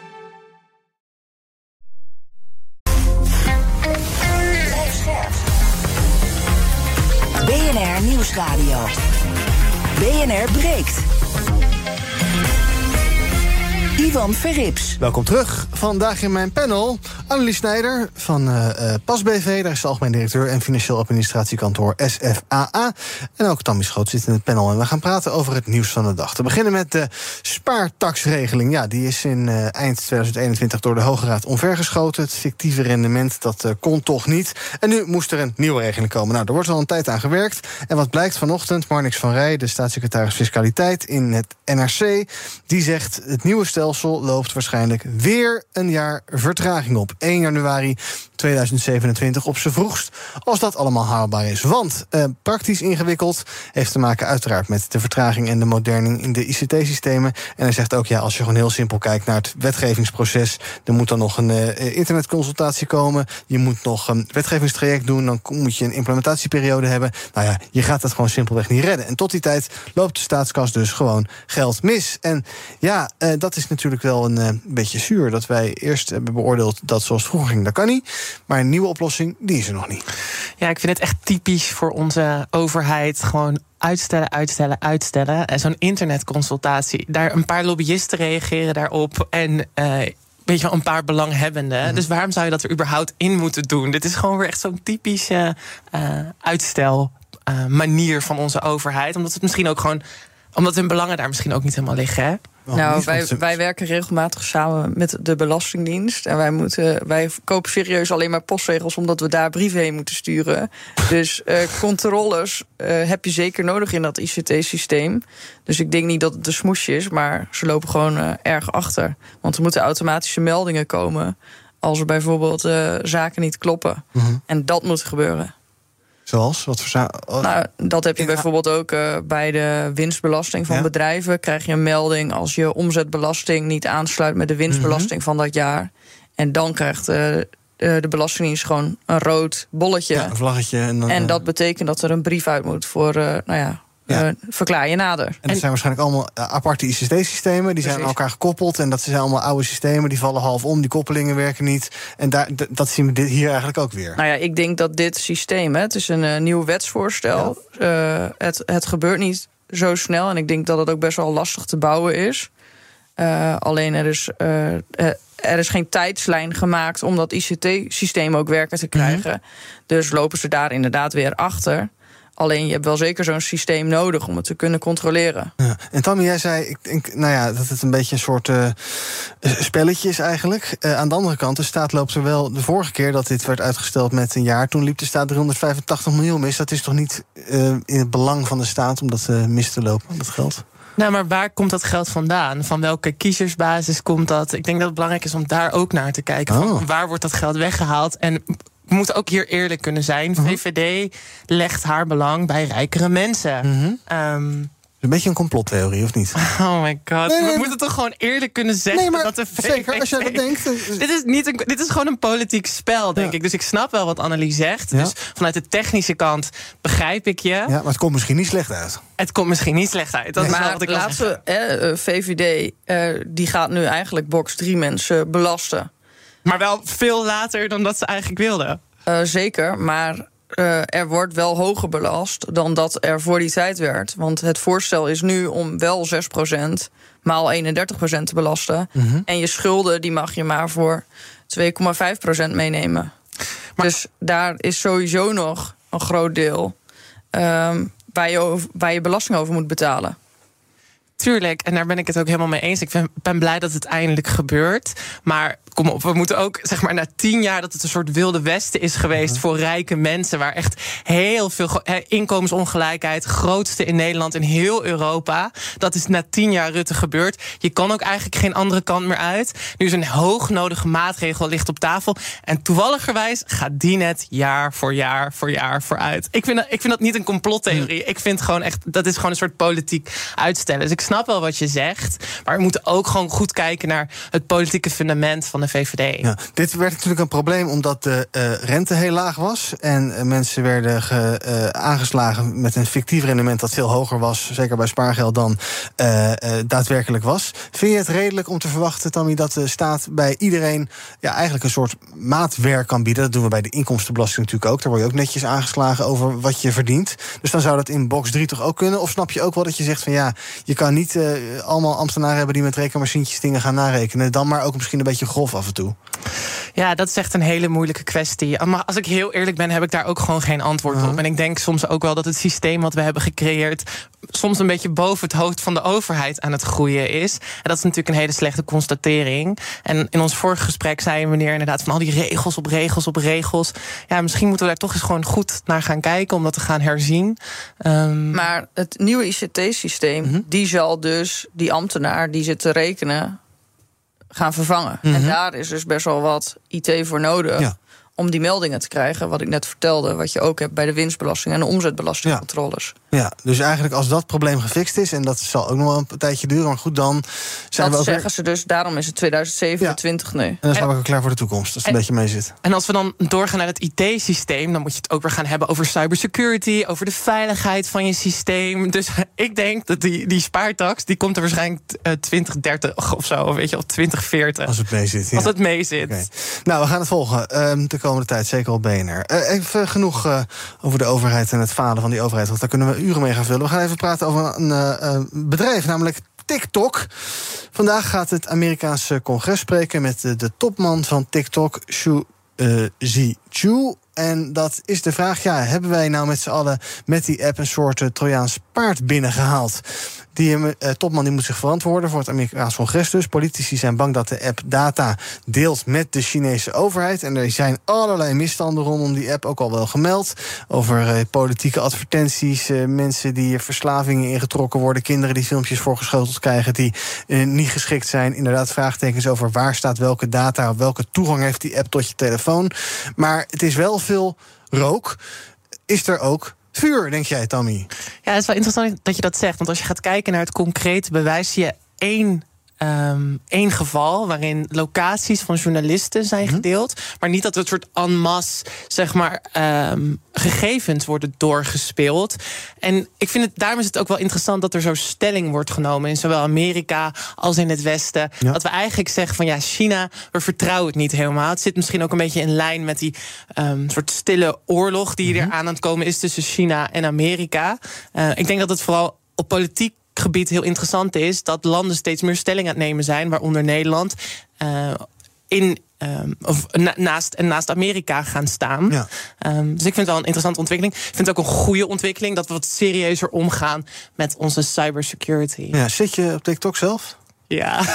Nieuwsradio. BNR breekt. Ivan Verrips. Welkom terug. Vandaag in mijn panel Annelies Snijder van uh, uh, PAS BV. Daar is de algemeen directeur en financieel administratiekantoor SFAA. En ook Tammy Schoot zit in het panel. En we gaan praten over het nieuws van de dag. Te beginnen met de spaartaxregeling. Ja, die is in uh, eind 2021 door de Hoge Raad omvergeschoten. Het fictieve rendement, dat kon toch niet. En nu moest er een nieuwe regeling komen. Nou, er wordt al een tijd aan gewerkt. En wat blijkt vanochtend, Marnix van Rij, de staatssecretaris Fiscaliteit in het NRC... die zegt, het nieuwe loopt waarschijnlijk weer een jaar vertraging op. 1 januari 2027 op z'n vroegst, als dat allemaal haalbaar is. Want eh, praktisch ingewikkeld heeft te maken uiteraard met de vertraging en de moderning in de ICT-systemen. En hij zegt ook, ja, als je gewoon heel simpel kijkt naar het wetgevingsproces, er moet dan nog een uh, internetconsultatie komen, je moet nog een wetgevingstraject doen, dan moet je een implementatieperiode hebben. Nou ja, je gaat dat gewoon simpelweg niet redden. En tot die tijd loopt de staatskas dus gewoon geld mis. En ja, uh, dat is natuurlijk wel een uh, beetje zuur dat wij eerst hebben beoordeeld dat zoals vroeger ging, dat kan niet. Maar een nieuwe oplossing, die is er nog niet. Ja, ik vind het echt typisch voor onze overheid. Gewoon uitstellen, uitstellen, uitstellen. En zo'n internetconsultatie. Daar een paar lobbyisten reageren daarop. En. Uh, weet je een paar belanghebbenden. Mm. Dus waarom zou je dat er überhaupt in moeten doen? Dit is gewoon weer echt zo'n typische uh, uitstel. Uh, manier van onze overheid. Omdat het misschien ook gewoon. Omdat hun belangen daar misschien ook niet helemaal liggen. Hè? Nou, wij, wij werken regelmatig samen met de Belastingdienst. En wij, moeten, wij kopen serieus alleen maar postregels omdat we daar brieven heen moeten sturen. Dus uh, controles uh, heb je zeker nodig in dat ICT-systeem. Dus ik denk niet dat het de smoesje is, maar ze lopen gewoon uh, erg achter. Want er moeten automatische meldingen komen als er bijvoorbeeld zaken niet kloppen. Mm -hmm. En dat moet gebeuren. Zoals? Wat voor oh. Nou, dat heb je bijvoorbeeld ook uh, bij de winstbelasting van ja? bedrijven. Krijg je een melding als je omzetbelasting niet aansluit met de winstbelasting mm -hmm. van dat jaar. En dan krijgt uh, de Belastingdienst gewoon een rood bolletje. Ja, een vlaggetje. En, dan, en dat betekent dat er een brief uit moet voor, uh, nou ja, ja. Uh, verklaar je nader. En dat zijn waarschijnlijk allemaal aparte ICT-systemen. Die zijn aan elkaar gekoppeld. En dat zijn allemaal oude systemen. Die vallen half om. Die koppelingen werken niet. En daar, dat zien we dit hier eigenlijk ook weer. Nou ja, ik denk dat dit systeem... Hè, het is een uh, nieuw wetsvoorstel. Ja. Uh, het, het gebeurt niet zo snel. En ik denk dat het ook best wel lastig te bouwen is. alleen er is... er is geen tijdslijn gemaakt om dat ICT-systeem ook werken te krijgen. Mm -hmm. Dus lopen ze daar inderdaad weer achter. Alleen je hebt wel zeker zo'n systeem nodig om het te kunnen controleren. Ja. En Tammy, jij zei, ik denk nou ja, dat het een beetje een soort uh, spelletje is eigenlijk. Uh, aan de andere kant, de staat loopt er wel. De vorige keer dat dit werd uitgesteld met een jaar, toen liep de staat 385 miljoen mis. Dat is toch niet uh, in het belang van de staat om dat mis te lopen, dat geld? Nou, maar waar komt dat geld vandaan? Van welke kiezersbasis komt dat? Ik denk dat het belangrijk is om daar ook naar te kijken. Oh. Van waar wordt dat geld weggehaald? En we moeten ook hier eerlijk kunnen zijn. -huh. VVD legt haar belang bij rijkere mensen. Mhm. Um, Een beetje een complottheorie, of niet? Oh my god. we moeten toch gewoon eerlijk kunnen zeggen nee, maar dat de VVD... Zeker, als jij dat denkt. Dit is, niet een, dit is gewoon een politiek spel, denk ik. Dus ik snap wel wat Annelies zegt. Ja. Dus vanuit de technische kant begrijp ik je. Ja, maar het komt misschien niet slecht uit. Het komt misschien niet slecht uit. Dat is maar wat ik we, eh, VVD, eh, die gaat nu eigenlijk box drie mensen belasten. Maar wel veel later dan dat ze eigenlijk wilden. Eh, zeker, maar eh, er wordt wel hoger belast dan dat er voor die tijd werd. Want het voorstel is nu om wel 6% maal 31% te belasten. Mhm. En je schulden die mag je maar voor 2,5% meenemen. Dus daar is sowieso nog een groot deel ehm, waar, je over, waar je belasting over moet betalen. Tuurlijk, en daar ben ik het ook helemaal mee eens. Ik ben, ben blij dat het eindelijk gebeurt. Maar kom op, we moeten ook, zeg maar, na tien jaar dat het een soort wilde westen is geweest voor rijke mensen. Waar echt heel veel ge- inkomensongelijkheid, grootste in Nederland en heel Europa. Dat is na tien jaar Rutte gebeurd. Je kan ook eigenlijk geen andere kant meer uit. Nu is een hoognodige maatregel ligt op tafel. En toevalligerwijs gaat die net jaar voor jaar voor jaar vooruit. Ik vind dat, ik vind dat niet een complottheorie. Ik vind gewoon echt, dat is gewoon een soort politiek uitstellen. Dus ik snap wel wat je zegt. Maar we moeten ook gewoon goed kijken naar het politieke fundament van de VVD. Ja, dit werd natuurlijk een probleem omdat de eh, rente heel laag was. En eh, mensen werden ge, eh, aangeslagen met een fictief rendement dat veel hoger was, zeker bij spaargeld, dan daadwerkelijk was. Vind je het redelijk om te verwachten, Tammy, dat de staat bij iedereen ja, eigenlijk een soort maatwerk kan bieden? Dat doen we bij de inkomstenbelasting natuurlijk ook. Daar word je ook netjes aangeslagen over wat je verdient. Dus dan zou dat in box 3 toch ook kunnen? Of snap je ook wel dat je zegt van ja, je kan niet allemaal ambtenaren hebben die met rekenmachientjes dingen gaan narekenen. Dan maar ook misschien een beetje grof af en toe. Ja, dat is echt een hele moeilijke kwestie. Maar als ik heel eerlijk ben, heb ik daar ook gewoon geen antwoord op. En ik denk soms ook wel dat het systeem wat we hebben gecreëerd. soms een beetje boven het hoofd van de overheid aan het groeien is. En dat is natuurlijk een hele slechte constatering. En in ons vorige gesprek zei meneer inderdaad van al die regels op regels op regels. Ja, misschien moeten we daar toch eens gewoon goed naar gaan kijken om dat te gaan herzien. Ehm, Maar het nieuwe ICT-systeem, Mhm. die zal dus die ambtenaar die zit te rekenen gaan vervangen. En Mhm. daar is dus best wel wat IT voor nodig. Ja. Om die meldingen te krijgen, wat ik net vertelde, wat je ook hebt bij de winstbelasting en de omzetbelastingcontroles. Ja, dus eigenlijk als dat probleem gefixt is, en dat zal ook nog wel een tijdje duren, maar goed, dan zijn we Dat ook weer- zeggen ze dus, daarom is het 2027 nu. En dan zijn we ook klaar voor de toekomst, als het een beetje mee zit. En als we dan doorgaan naar het IT-systeem, dan moet je het ook weer gaan hebben over cybersecurity, over de veiligheid van je systeem. Dus ik denk dat die, die spaartax, die komt er waarschijnlijk eh, 2030 of zo, weet je, of 2040. Als het mee zit. ja. Als het mee zit. Nou, we gaan het volgen ehm, komende tijd, zeker op BNR. Eh, even genoeg eh, over de overheid en het falen van die overheid, want daar kunnen we uren mee gaan vullen. We gaan even praten over een eh, bedrijf, namelijk TikTok. Vandaag gaat het Amerikaanse congres spreken met de, topman van TikTok, Xu Zichu. En dat is de vraag, ja, hebben wij nou met z'n allen met die app een soort eh, Trojaans paard binnengehaald? Die eh, topman die moet zich verantwoorden voor het Amerikaans congres dus. Politici zijn bang dat de app data deelt met de Chinese overheid. En er zijn allerlei misstanden rondom die app ook al wel gemeld. Over eh, politieke advertenties, eh, mensen die verslavingen ingetrokken worden... kinderen die filmpjes voorgeschoteld krijgen die niet geschikt zijn. Inderdaad vraagtekens over waar staat welke data... welke toegang heeft die app tot je telefoon. Maar het is wel veel rook. Is er ook vuur, denk jij, Tammy? Ja, het is wel interessant dat je dat zegt. Want als je gaat kijken naar het concrete bewijs, zie je één. Ehm, één geval waarin locaties van journalisten zijn Mhm. gedeeld. Maar niet dat het soort en masse, zeg maar, ehm, gegevens worden doorgespeeld. En ik vind het, daarom is het ook wel interessant dat er zo stelling wordt genomen in zowel Amerika als in het Westen. Ja. Dat we eigenlijk zeggen van ja, China, we vertrouwen het niet helemaal. Het zit misschien ook een beetje in lijn met die ehm, soort stille oorlog die er aan aan het komen is tussen China en Amerika. Eh, ik denk dat het vooral op politiek gebied heel interessant is dat landen steeds meer stelling aan het nemen zijn, waaronder Nederland. eh, in, ehm, of na- naast, en naast Amerika gaan staan. Ja. Ehm, dus ik vind het wel een interessante ontwikkeling. Ik vind het ook een goede ontwikkeling dat we wat serieuzer omgaan met onze cybersecurity. Ja, zit je op TikTok zelf? Ja.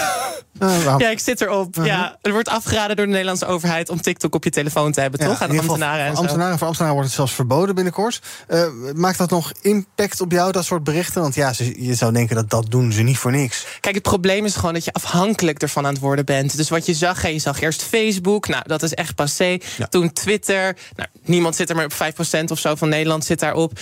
ja, ik zit erop. Uh-huh. Ja, er wordt afgeraden door de Nederlandse overheid om TikTok op je telefoon te hebben, toch? Aan ambtenaren en zo. ambtenaren, voor ambtenaren wordt het zelfs verboden binnenkort. Eh, maakt dat nog impact op jou, dat soort berichten? Want ja, ze- je zou denken dat dat doen ze niet voor niks. Kijk, het probleem is gewoon dat je afhankelijk ervan aan het worden bent. Dus wat je zag, hè, je zag eerst Facebook. Nou, dat is echt passé. Toen Twitter. Nou, niemand zit er maar op 5% of zo van Nederland zit daarop.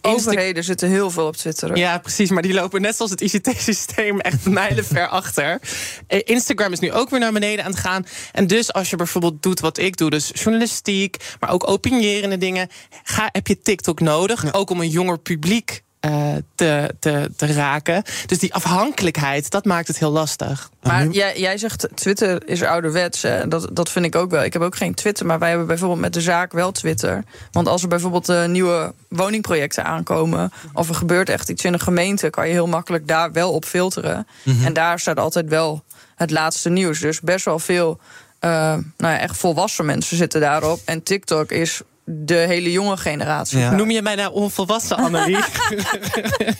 Overheden zitten heel veel op Twitter. Ja, precies. Maar die lopen net zoals het ICT-systeem echt mijlenver achter. Eh, Instagram is nu ook weer naar beneden aan het gaan. En dus als je bijvoorbeeld doet wat ik doe, dus journalistiek, maar ook opinierende dingen, ga, heb je TikTok nodig. Ook om een jonger publiek eh, te, te, te raken. Dus die afhankelijkheid, dat maakt het heel lastig. Maar jij, jij zegt Twitter is ouderwets. hè. Dat, dat vind ik ook wel. Ik heb ook geen Twitter, maar wij hebben bijvoorbeeld met de zaak wel Twitter. Want als er bijvoorbeeld eh, nieuwe woningprojecten aankomen... of er gebeurt echt iets in een gemeente... kan je heel makkelijk daar wel op filteren. Mhm. En daar staat altijd wel het laatste nieuws. Dus best wel veel eh, nou ja, echt volwassen mensen zitten daarop. En TikTok is de hele jonge generatie. Noem je mij nou onvolwassen, Annelie?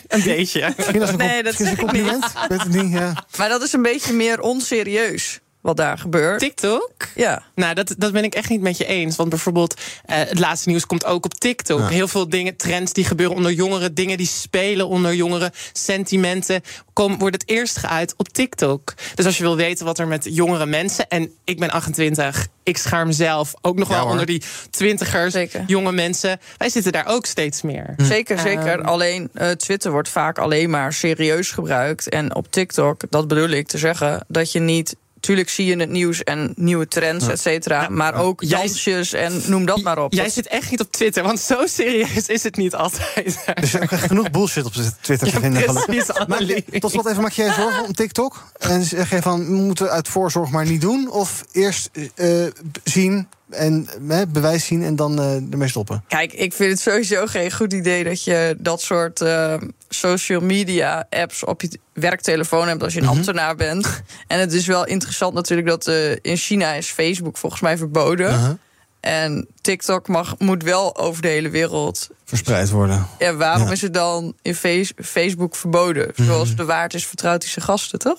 een beetje. Een Nee, dat is een ik niet. compliment. Ik weet het niet, ja. Maar dat is een beetje meer onserieus wat daar gebeurt. TikTok? Ja. Nou, dat, dat ben ik echt niet met je eens. Want bijvoorbeeld, eh, het laatste nieuws komt ook op TikTok. Ja. Heel veel dingen, trends die gebeuren onder jongeren, dingen die spelen onder jongeren, sentimenten, komen, worden het eerst geuit op TikTok. Dus als je wil weten wat er met jongere mensen, en ik ben 28, ik schaar mezelf ook nog Ja, wel hoor. onder die twintigers, jonge mensen. Wij zitten daar ook steeds meer. Zeker, zeker. Ehm, alleen eh, Twitter wordt vaak alleen maar serieus gebruikt. En op TikTok, dat bedoel ik te zeggen, dat je niet. Tuurlijk zie je het nieuws en nieuwe trends, et cetera. Maar ook Jij- dansjes en noem dat maar op. Jij zit echt niet op Twitter, want zo serieus is het niet altijd. Er is ook echt genoeg bullshit op Twitter te Ja, vinden. precies, gelukkig. Maar Annelie. tot slot even, maak je je zorgen om TikTok? En zeg je van, moeten we uit voorzorg maar niet doen? Of eerst eh, zien en bewijs zien en dan eh, ermee stoppen? Kijk, ik vind het sowieso geen goed idee dat je dat soort eh, social media apps op je werktelefoon hebt als je een Mhm. ambtenaar bent. En het is wel interessant natuurlijk dat eh, in China is Facebook volgens mij verboden. Uh-huh. En TikTok mag, moet wel over de hele wereld. Verspreid worden. Ja, waarom Ja. is het dan in face- Facebook verboden? Zoals de waard is vertrouwt hij zijn gasten, toch?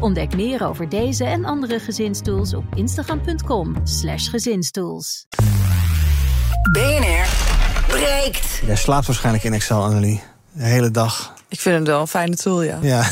Ontdek meer over deze en andere gezinstools op instagram.com/slash gezinstools. BNR breekt. Jij slaapt waarschijnlijk in Excel, Annelie. De hele dag. Ik vind het wel een fijne tool, ja. Ja.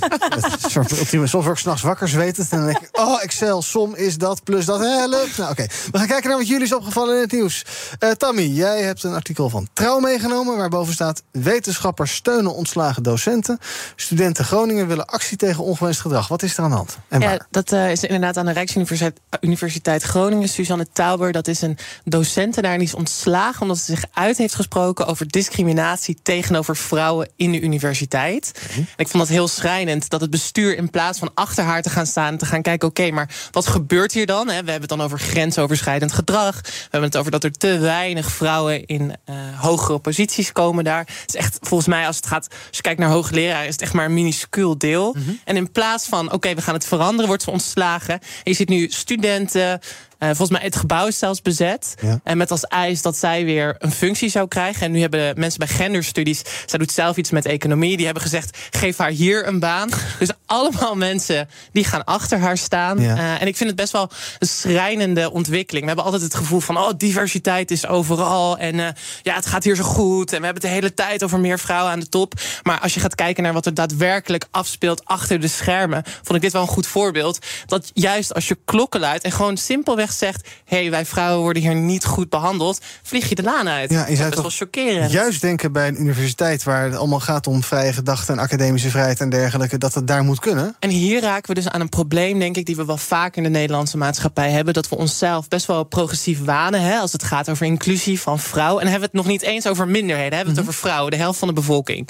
Een soort ultieme. Soms word ik s'nachts wakker, zwetend. En dan denk ik, oh, Excel, som is dat, plus dat, help. Nou, oké. We gaan kijken naar wat jullie is opgevallen in het nieuws. Eh, Tammy, jij hebt een artikel van Trouw meegenomen... waarboven staat, wetenschappers steunen ontslagen docenten. Studenten Groningen willen actie tegen ongewenst gedrag. Wat is er aan de hand? En waar? Ja, dat eh, is inderdaad aan de Rijksuniversiteit Universiteit Groningen. Suzanne Tauber, dat is een docent daar. En die is ontslagen omdat ze zich uit heeft gesproken... over discriminatie tegenover vrouwen in de universiteit. En ik vond dat heel schrijnend dat het bestuur... in plaats van achter haar te gaan staan te gaan kijken... oké, maar wat gebeurt hier dan? We hebben het dan over grensoverschrijdend gedrag. We hebben het over dat er te weinig vrouwen... in eh, hogere posities komen daar. Het is echt, volgens mij, als het gaat... als je kijkt naar hoogleraar, is het echt maar een minuscuul deel. En in plaats van, oké, we gaan het veranderen... wordt ze ontslagen. En je ziet nu studenten... eh, volgens mij het gebouw is zelfs bezet. Ja. En met als eis dat zij weer een functie zou krijgen. En nu hebben mensen bij genderstudies... zij doet zelf iets met economie. Die hebben gezegd, geef haar hier een baan. Dus allemaal mensen die gaan achter haar staan. Ja. Eh, en ik vind het best wel een schrijnende ontwikkeling. We hebben altijd het gevoel van, oh, diversiteit is overal. En eh, ja, het gaat hier zo goed. En we hebben het de hele tijd over meer vrouwen aan de top. Maar als je gaat kijken naar wat er daadwerkelijk afspeelt achter de schermen... vond ik dit wel een goed voorbeeld. Dat juist als je klokken luidt en gewoon simpelweg zegt: hé, hey, wij vrouwen worden hier niet goed behandeld, vlieg je de laan uit. Ja, je zou dat is wel chockerend. Juist denken bij een universiteit waar het allemaal gaat om vrije gedachten en academische vrijheid en dergelijke, dat het daar moet kunnen. En hier raken we dus aan een probleem, denk ik, die we wel vaak in de Nederlandse maatschappij hebben. Dat we onszelf best wel progressief wanen hè, als het gaat over inclusie van vrouwen. En hebben we het nog niet eens over minderheden, hebben we het mhm. over vrouwen, de helft van de bevolking.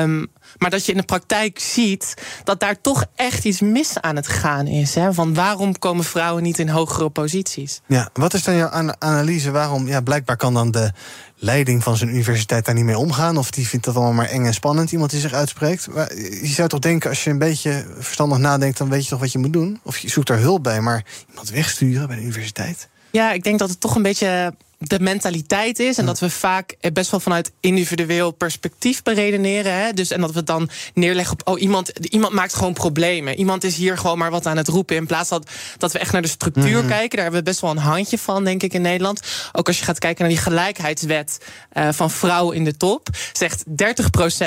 Um, maar dat je in de praktijk ziet dat daar toch echt iets mis aan het gaan is. Hè? Van waarom komen vrouwen niet in hogere posities? Ja, wat is dan jouw analyse? Waarom, ja, blijkbaar kan dan de leiding van zijn universiteit daar niet mee omgaan. Of die vindt dat allemaal maar eng en spannend, iemand die zich uitspreekt. Maar je zou toch denken, als je een beetje verstandig nadenkt, dan weet je toch wat je moet doen? Of je zoekt er hulp bij, maar iemand wegsturen bij de universiteit? Ja, ik denk dat het toch een beetje de mentaliteit is. En dat we vaak best wel vanuit individueel perspectief beredeneren. Hè? Dus, en dat we het dan neerleggen op... oh, iemand, iemand maakt gewoon problemen. Iemand is hier gewoon maar wat aan het roepen. In plaats van dat we echt naar de structuur mhm. kijken. Daar hebben we best wel een handje van, denk ik, in Nederland. Ook als je gaat kijken naar die gelijkheidswet uh, van vrouwen in de top. Zegt 30%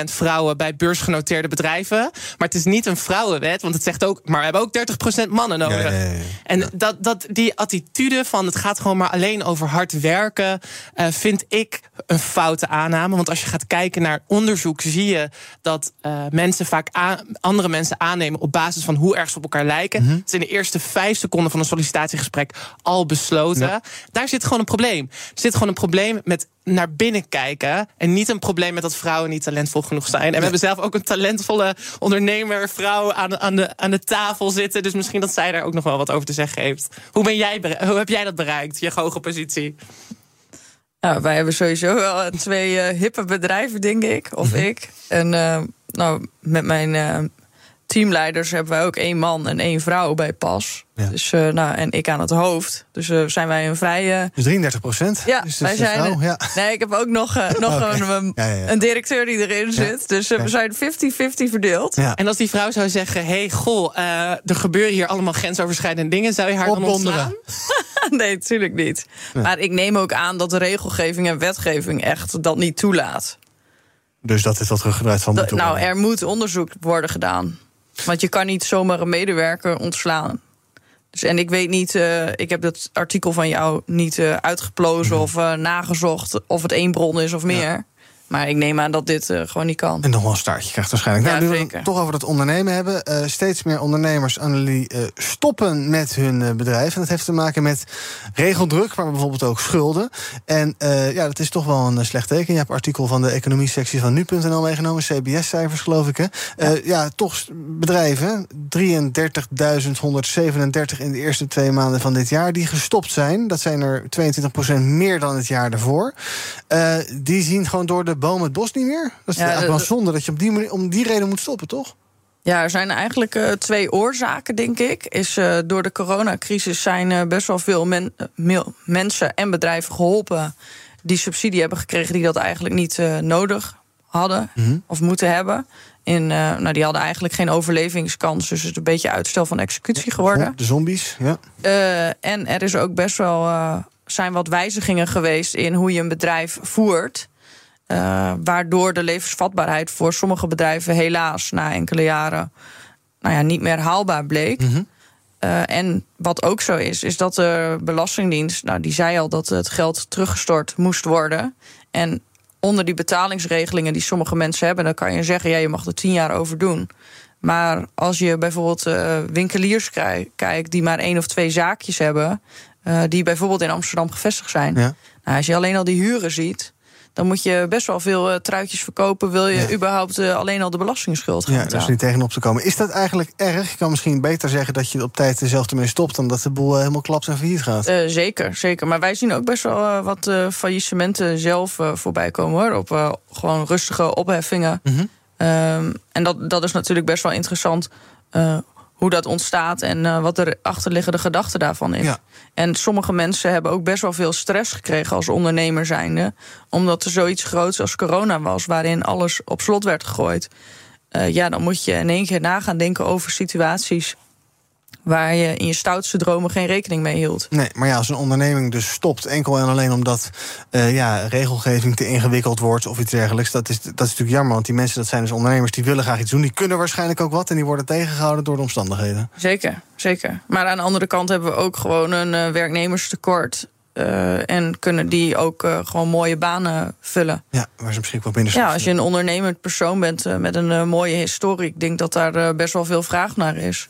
vrouwen bij beursgenoteerde bedrijven. Maar het is niet een vrouwenwet, want het zegt ook... maar we hebben ook 30% mannen nodig. En dat, dat, die attitude van het gaat gewoon maar alleen over hard werken uh, vind ik een foute aanname. Want als je gaat kijken naar onderzoek, zie je dat uh, mensen vaak andere mensen aannemen op basis van hoe erg ze op elkaar lijken. Mm Het is in de eerste vijf seconden van een sollicitatiegesprek al besloten. Daar zit gewoon een probleem. Er zit gewoon een probleem met naar binnen kijken. En niet een probleem met dat vrouwen niet talentvol genoeg zijn. En we hebben zelf ook een talentvolle ondernemer, vrouw aan, aan, de, aan de tafel zitten. Dus misschien dat zij daar ook nog wel wat over te zeggen heeft. Hoe, ben jij, hoe heb jij dat bereikt, je hoge positie? Nou, wij hebben sowieso wel twee uh, hippe bedrijven, denk ik. Of mhm. ik. En uh, nou, met mijn uh, teamleiders hebben wij ook één man en één vrouw bij PAS. Dus, uh, nou, en ik aan het hoofd. Dus uh, zijn wij een vrije. Dus 33 procent? Ja, dus wij zijn. Vrouw, ja. Nee, ik heb ook nog, uh, nog okay. een, ja, ja, een, directeur die erin zit. Dus we zijn 50-50 verdeeld. En als die vrouw zou zeggen: hey, goh, er gebeuren hier allemaal grensoverschrijdende dingen, zou je haar dan ontslaan? nee, natuurlijk niet. Maar ik neem ook aan dat de regelgeving en wetgeving echt dat niet toelaat. Dus dat is wat teruggedraaid van de Nou, er moet onderzoek worden gedaan. Want je kan niet zomaar een medewerker ontslaan. Dus, en ik weet niet, uh, ik heb dat artikel van jou niet uh, uitgeplozen mhm. of uh, nagezocht of het één bron is of meer. Ja. Maar ik neem aan dat dit uh, gewoon niet kan. En nog wel een staartje krijgt waarschijnlijk. Ja, nou, nu we het toch over dat ondernemen hebben. Uh, steeds meer ondernemers, Annelie, uh, stoppen met hun bedrijf. En dat heeft te maken met regeldruk, maar bijvoorbeeld ook schulden. En ja, dat is toch wel een slecht teken. Je hebt artikel van de economie-sectie van nu.nl meegenomen. CBS-cijfers, geloof ik. Hè? Ja. ja. toch bedrijven, 33.137 in de eerste twee maanden van dit jaar... die gestopt zijn. Dat zijn er 22% meer dan het jaar daarvoor. die zien gewoon door de boom het bos niet meer? Dat is ja, eigenlijk wel eh, zonde dat je op die manier, om die reden moet stoppen, toch? Ja, er zijn eigenlijk uh, twee oorzaken, denk ik. Is, uh, door de coronacrisis zijn uh, best wel veel men, mensen en bedrijven geholpen... die subsidie hebben gekregen die dat eigenlijk niet nodig hadden mm of moeten hebben. In, nou, die hadden eigenlijk geen overlevingskans. Dus het is een beetje uitstel van executie geworden. De zombies, ja. en er is ook best wel zijn wat wijzigingen geweest in hoe je een bedrijf voert. Uh, waardoor de levensvatbaarheid voor sommige bedrijven helaas na enkele jaren nou ja, niet meer haalbaar bleek. Mm -hmm. uh, en wat ook zo is, is dat de Belastingdienst, nou, die zei al dat het geld teruggestort moest worden. En onder die betalingsregelingen die sommige mensen hebben, dan kan je zeggen, ja, je mag er tien jaar over doen. Maar als je bijvoorbeeld uh, winkeliers kijkt die maar één of twee zaakjes hebben, die bijvoorbeeld in Amsterdam gevestigd zijn. Ja. Nou, als je alleen al die huren ziet, dan moet je best wel veel uh, truitjes verkopen. Wil je überhaupt uh, alleen al de belastingsschuld gaan Ja, daar is niet tegenop te komen. Is dat eigenlijk erg? Je kan misschien beter zeggen dat je op tijd zelf ermee stopt... dan dat de boel uh, helemaal klapt en failliet gaat. zeker, zeker. Maar wij zien ook best wel wat faillissementen zelf voorbij komen. hoor. Op gewoon rustige opheffingen. Mm -hmm. um, en dat, dat is natuurlijk best wel interessant hoe dat ontstaat en uh, wat de achterliggende gedachte daarvan is. Ja. En sommige mensen hebben ook best wel veel stress gekregen als ondernemer zijnde, omdat er zoiets groots als corona was, waarin alles op slot werd gegooid. Uh, ja, dan moet je in één keer nagaan denken over situaties waar je in je stoutste dromen geen rekening mee hield. Nee, maar ja, als een onderneming dus stopt, enkel en alleen omdat uh, ja, regelgeving te ingewikkeld wordt of iets dergelijks, dat is, dat is natuurlijk jammer. Want die mensen, dat zijn dus ondernemers, die willen graag iets doen. Die kunnen waarschijnlijk ook wat en die worden tegengehouden door de omstandigheden. Zeker, zeker. Maar aan de andere kant hebben we ook gewoon een uh, werknemerstekort. Uh, en kunnen die ook uh, gewoon mooie banen vullen. Ja, waar ze misschien wel binnen Ja, als je een ondernemend persoon bent uh, met een mooie historie, ik denk dat daar best wel veel vraag naar is.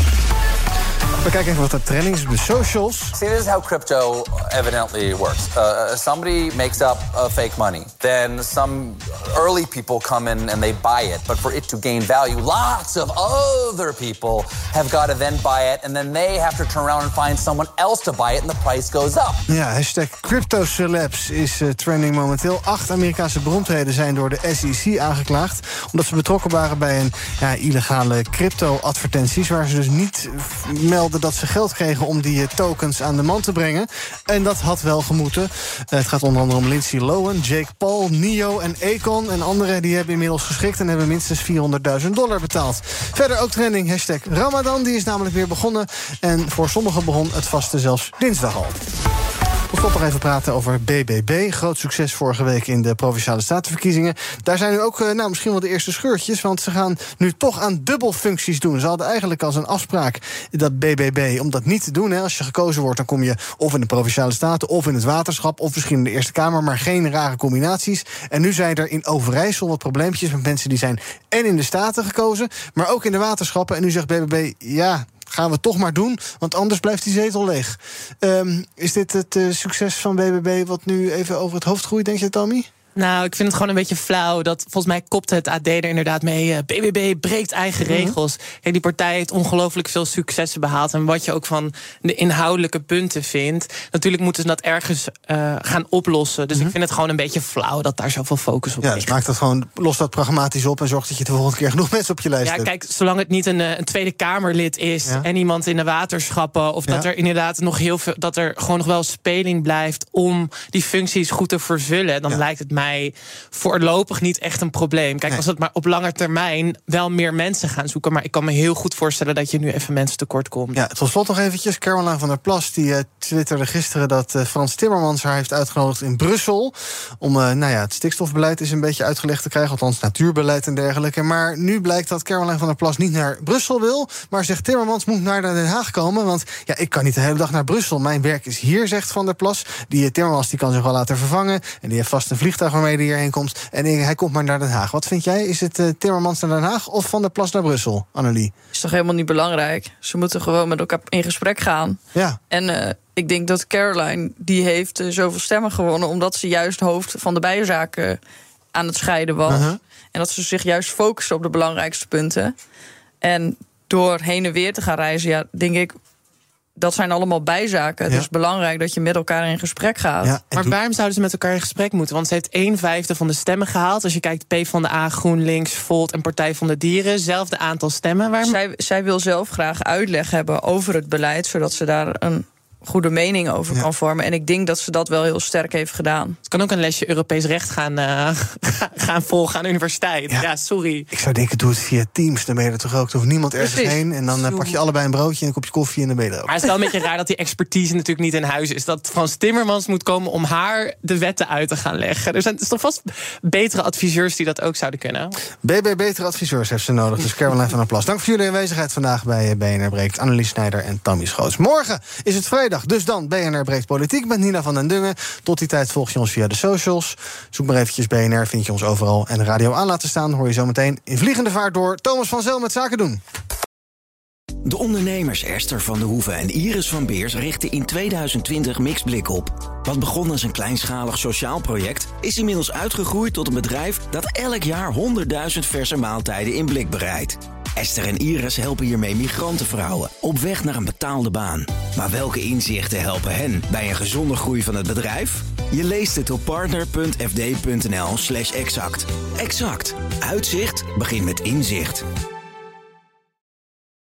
We kijken even wat de trending is op de socials. See, this is how crypto evidently works. Uh, somebody makes up uh, fake money. Then some early people come in and they buy it. But for it to gain value, lots of other people have got to then buy it. And then they have to turn around and find someone else to buy it. And the price goes up. Ja, hashtag CryptoCelebs is uh, trending momenteel. Acht Amerikaanse beroemdheden zijn door de SEC aangeklaagd. Omdat ze betrokken waren bij een ja, illegale crypto-advertenties. Waar ze dus niet melden dat ze geld kregen om die tokens aan de man te brengen. En dat had wel gemoeten. Het gaat onder andere om Lindsay Lohan, Jake Paul, Nio en Akon. En anderen die hebben inmiddels geschikt en hebben minstens 400.000 dollar betaald. Verder ook trending hashtag Ramadan, die is namelijk weer begonnen. En voor sommigen begon het vaste zelfs dinsdag al. Tot slot nog even praten over BBB. Groot succes vorige week in de Provinciale Statenverkiezingen. Daar zijn nu ook nou, misschien wel de eerste scheurtjes... want ze gaan nu toch aan dubbelfuncties doen. Ze hadden eigenlijk als een afspraak dat BBB om dat niet te doen. Hè. Als je gekozen wordt, dan kom je of in de Provinciale Staten... of in het waterschap, of misschien in de Eerste Kamer... maar geen rare combinaties. En nu zijn er in Overijssel wat probleempjes met mensen... die zijn en in de Staten gekozen, maar ook in de waterschappen. En nu zegt BBB, ja, gaan we toch maar doen, want anders blijft die zetel leeg. Um, is dit het uh, succes van BBB wat nu even over het hoofd groeit, denk je, Tommy? Nou, ik vind het gewoon een beetje flauw. Dat volgens mij kopt het AD er inderdaad mee. Uh, BBB breekt eigen mm -hmm. regels. Kijk, die partij heeft ongelooflijk veel successen behaald. En wat je ook van de inhoudelijke punten vindt. Natuurlijk moeten ze dat ergens uh, gaan oplossen. Dus mm -hmm. ik vind het gewoon een beetje flauw dat daar zoveel focus op ja, ligt. Dus maakt dat gewoon, los dat pragmatisch op en zorgt dat je de volgende keer genoeg mensen op je lijst ja, hebt. kijk, zolang het niet een, een Tweede Kamerlid is ja. en iemand in de waterschappen. Of dat ja. er inderdaad nog heel veel. dat er gewoon nog wel speling blijft om die functies goed te vervullen. Dan lijkt het mij voorlopig niet echt een probleem. Kijk, nee. als het maar op lange termijn wel meer mensen gaan zoeken. Maar ik kan me heel goed voorstellen dat je nu even mensen tekort komt. Ja, tot slot nog eventjes. Caroline van der Plas die uh, twitterde gisteren dat uh, Frans Timmermans haar heeft uitgenodigd in Brussel. Om uh, nou ja, het stikstofbeleid is een beetje uitgelegd te krijgen. Althans, natuurbeleid en dergelijke. Maar nu blijkt dat Caroline van der Plas niet naar Brussel wil. Maar zegt Timmermans moet naar Den Haag komen. Want ja, ik kan niet de hele dag naar Brussel. Mijn werk is hier, zegt Van der Plas. Die Timmermans die kan zich wel laten vervangen. En die heeft vast een vliegtuig waarmee die hierheen komt. En hij komt maar naar Den Haag. Wat vind jij? Is het uh, Timmermans naar Den Haag of Van der Plas naar Brussel, Annelie? Is toch helemaal niet belangrijk? Ze moeten gewoon met elkaar in gesprek gaan. Ja. En uh, ik denk dat Caroline, die heeft uh, zoveel stemmen gewonnen... omdat ze juist hoofd van de bijenzaken aan het scheiden was. -huh. En dat ze zich juist focussen op de belangrijkste punten. En door heen en weer te gaan reizen, ja, denk ik dat zijn allemaal bijzaken. Ja. Het is belangrijk dat je met elkaar in gesprek gaat. Ja, maar waarom zouden ze met elkaar in gesprek moeten? Want ze heeft een vijfde van de stemmen gehaald. Als je kijkt P van de A, GroenLinks, Volt en Partij van de Dieren. Zelfde aantal stemmen. Waarom... Zij, zij wil zelf graag uitleg hebben over het beleid... zodat ze daar een goede mening over ja. kan vormen. En ik denk dat ze dat wel heel sterk heeft gedaan. Ze kan ook een lesje Europees recht gaan, uh, gaan volgen aan de universiteit. Ja. ja. sorry. Ik zou denken, doe het via Teams. Dan ben je er toch ook. Er hoeft niemand ergens Precies. heen. En dan uh, pak je allebei een broodje en een kopje koffie en dan ben je er ook. Maar het is wel een beetje raar dat die expertise natuurlijk niet in huis is. Dat Frans Timmermans moet komen om haar de wetten uit te gaan leggen. Er zijn er is toch vast betere adviseurs die dat ook zouden kunnen. BB betere adviseurs heeft ze nodig. Dus Caroline van der Plas. Dank voor jullie aanwezigheid vandaag bij BNR Breekt. Annelies Snijder en Tammy Schoots. Morgen is het vrijdag. Dus dan BNR Breekt Politiek met Nina van den Dungen. Tot die tijd volg je ons via de socials. Zoek maar eventjes BNR, vind je ons overal. En de radio aan laten staan hoor je zometeen in vliegende vaart door. Thomas van Zel met Zaken doen. De ondernemers Esther van de Hoeven en Iris van Beers richten in 2020 Mixblik op. Wat begon als een kleinschalig sociaal project... is inmiddels uitgegroeid tot een bedrijf dat elk jaar 100.000 verse maaltijden in blik bereidt. Esther en Iris helpen hiermee migrantenvrouwen op weg naar een betaalde baan. Maar welke inzichten helpen hen bij een gezonde groei van het bedrijf? Je leest het op partner.fd.nl slash exact. Exact. Uitzicht begint met inzicht.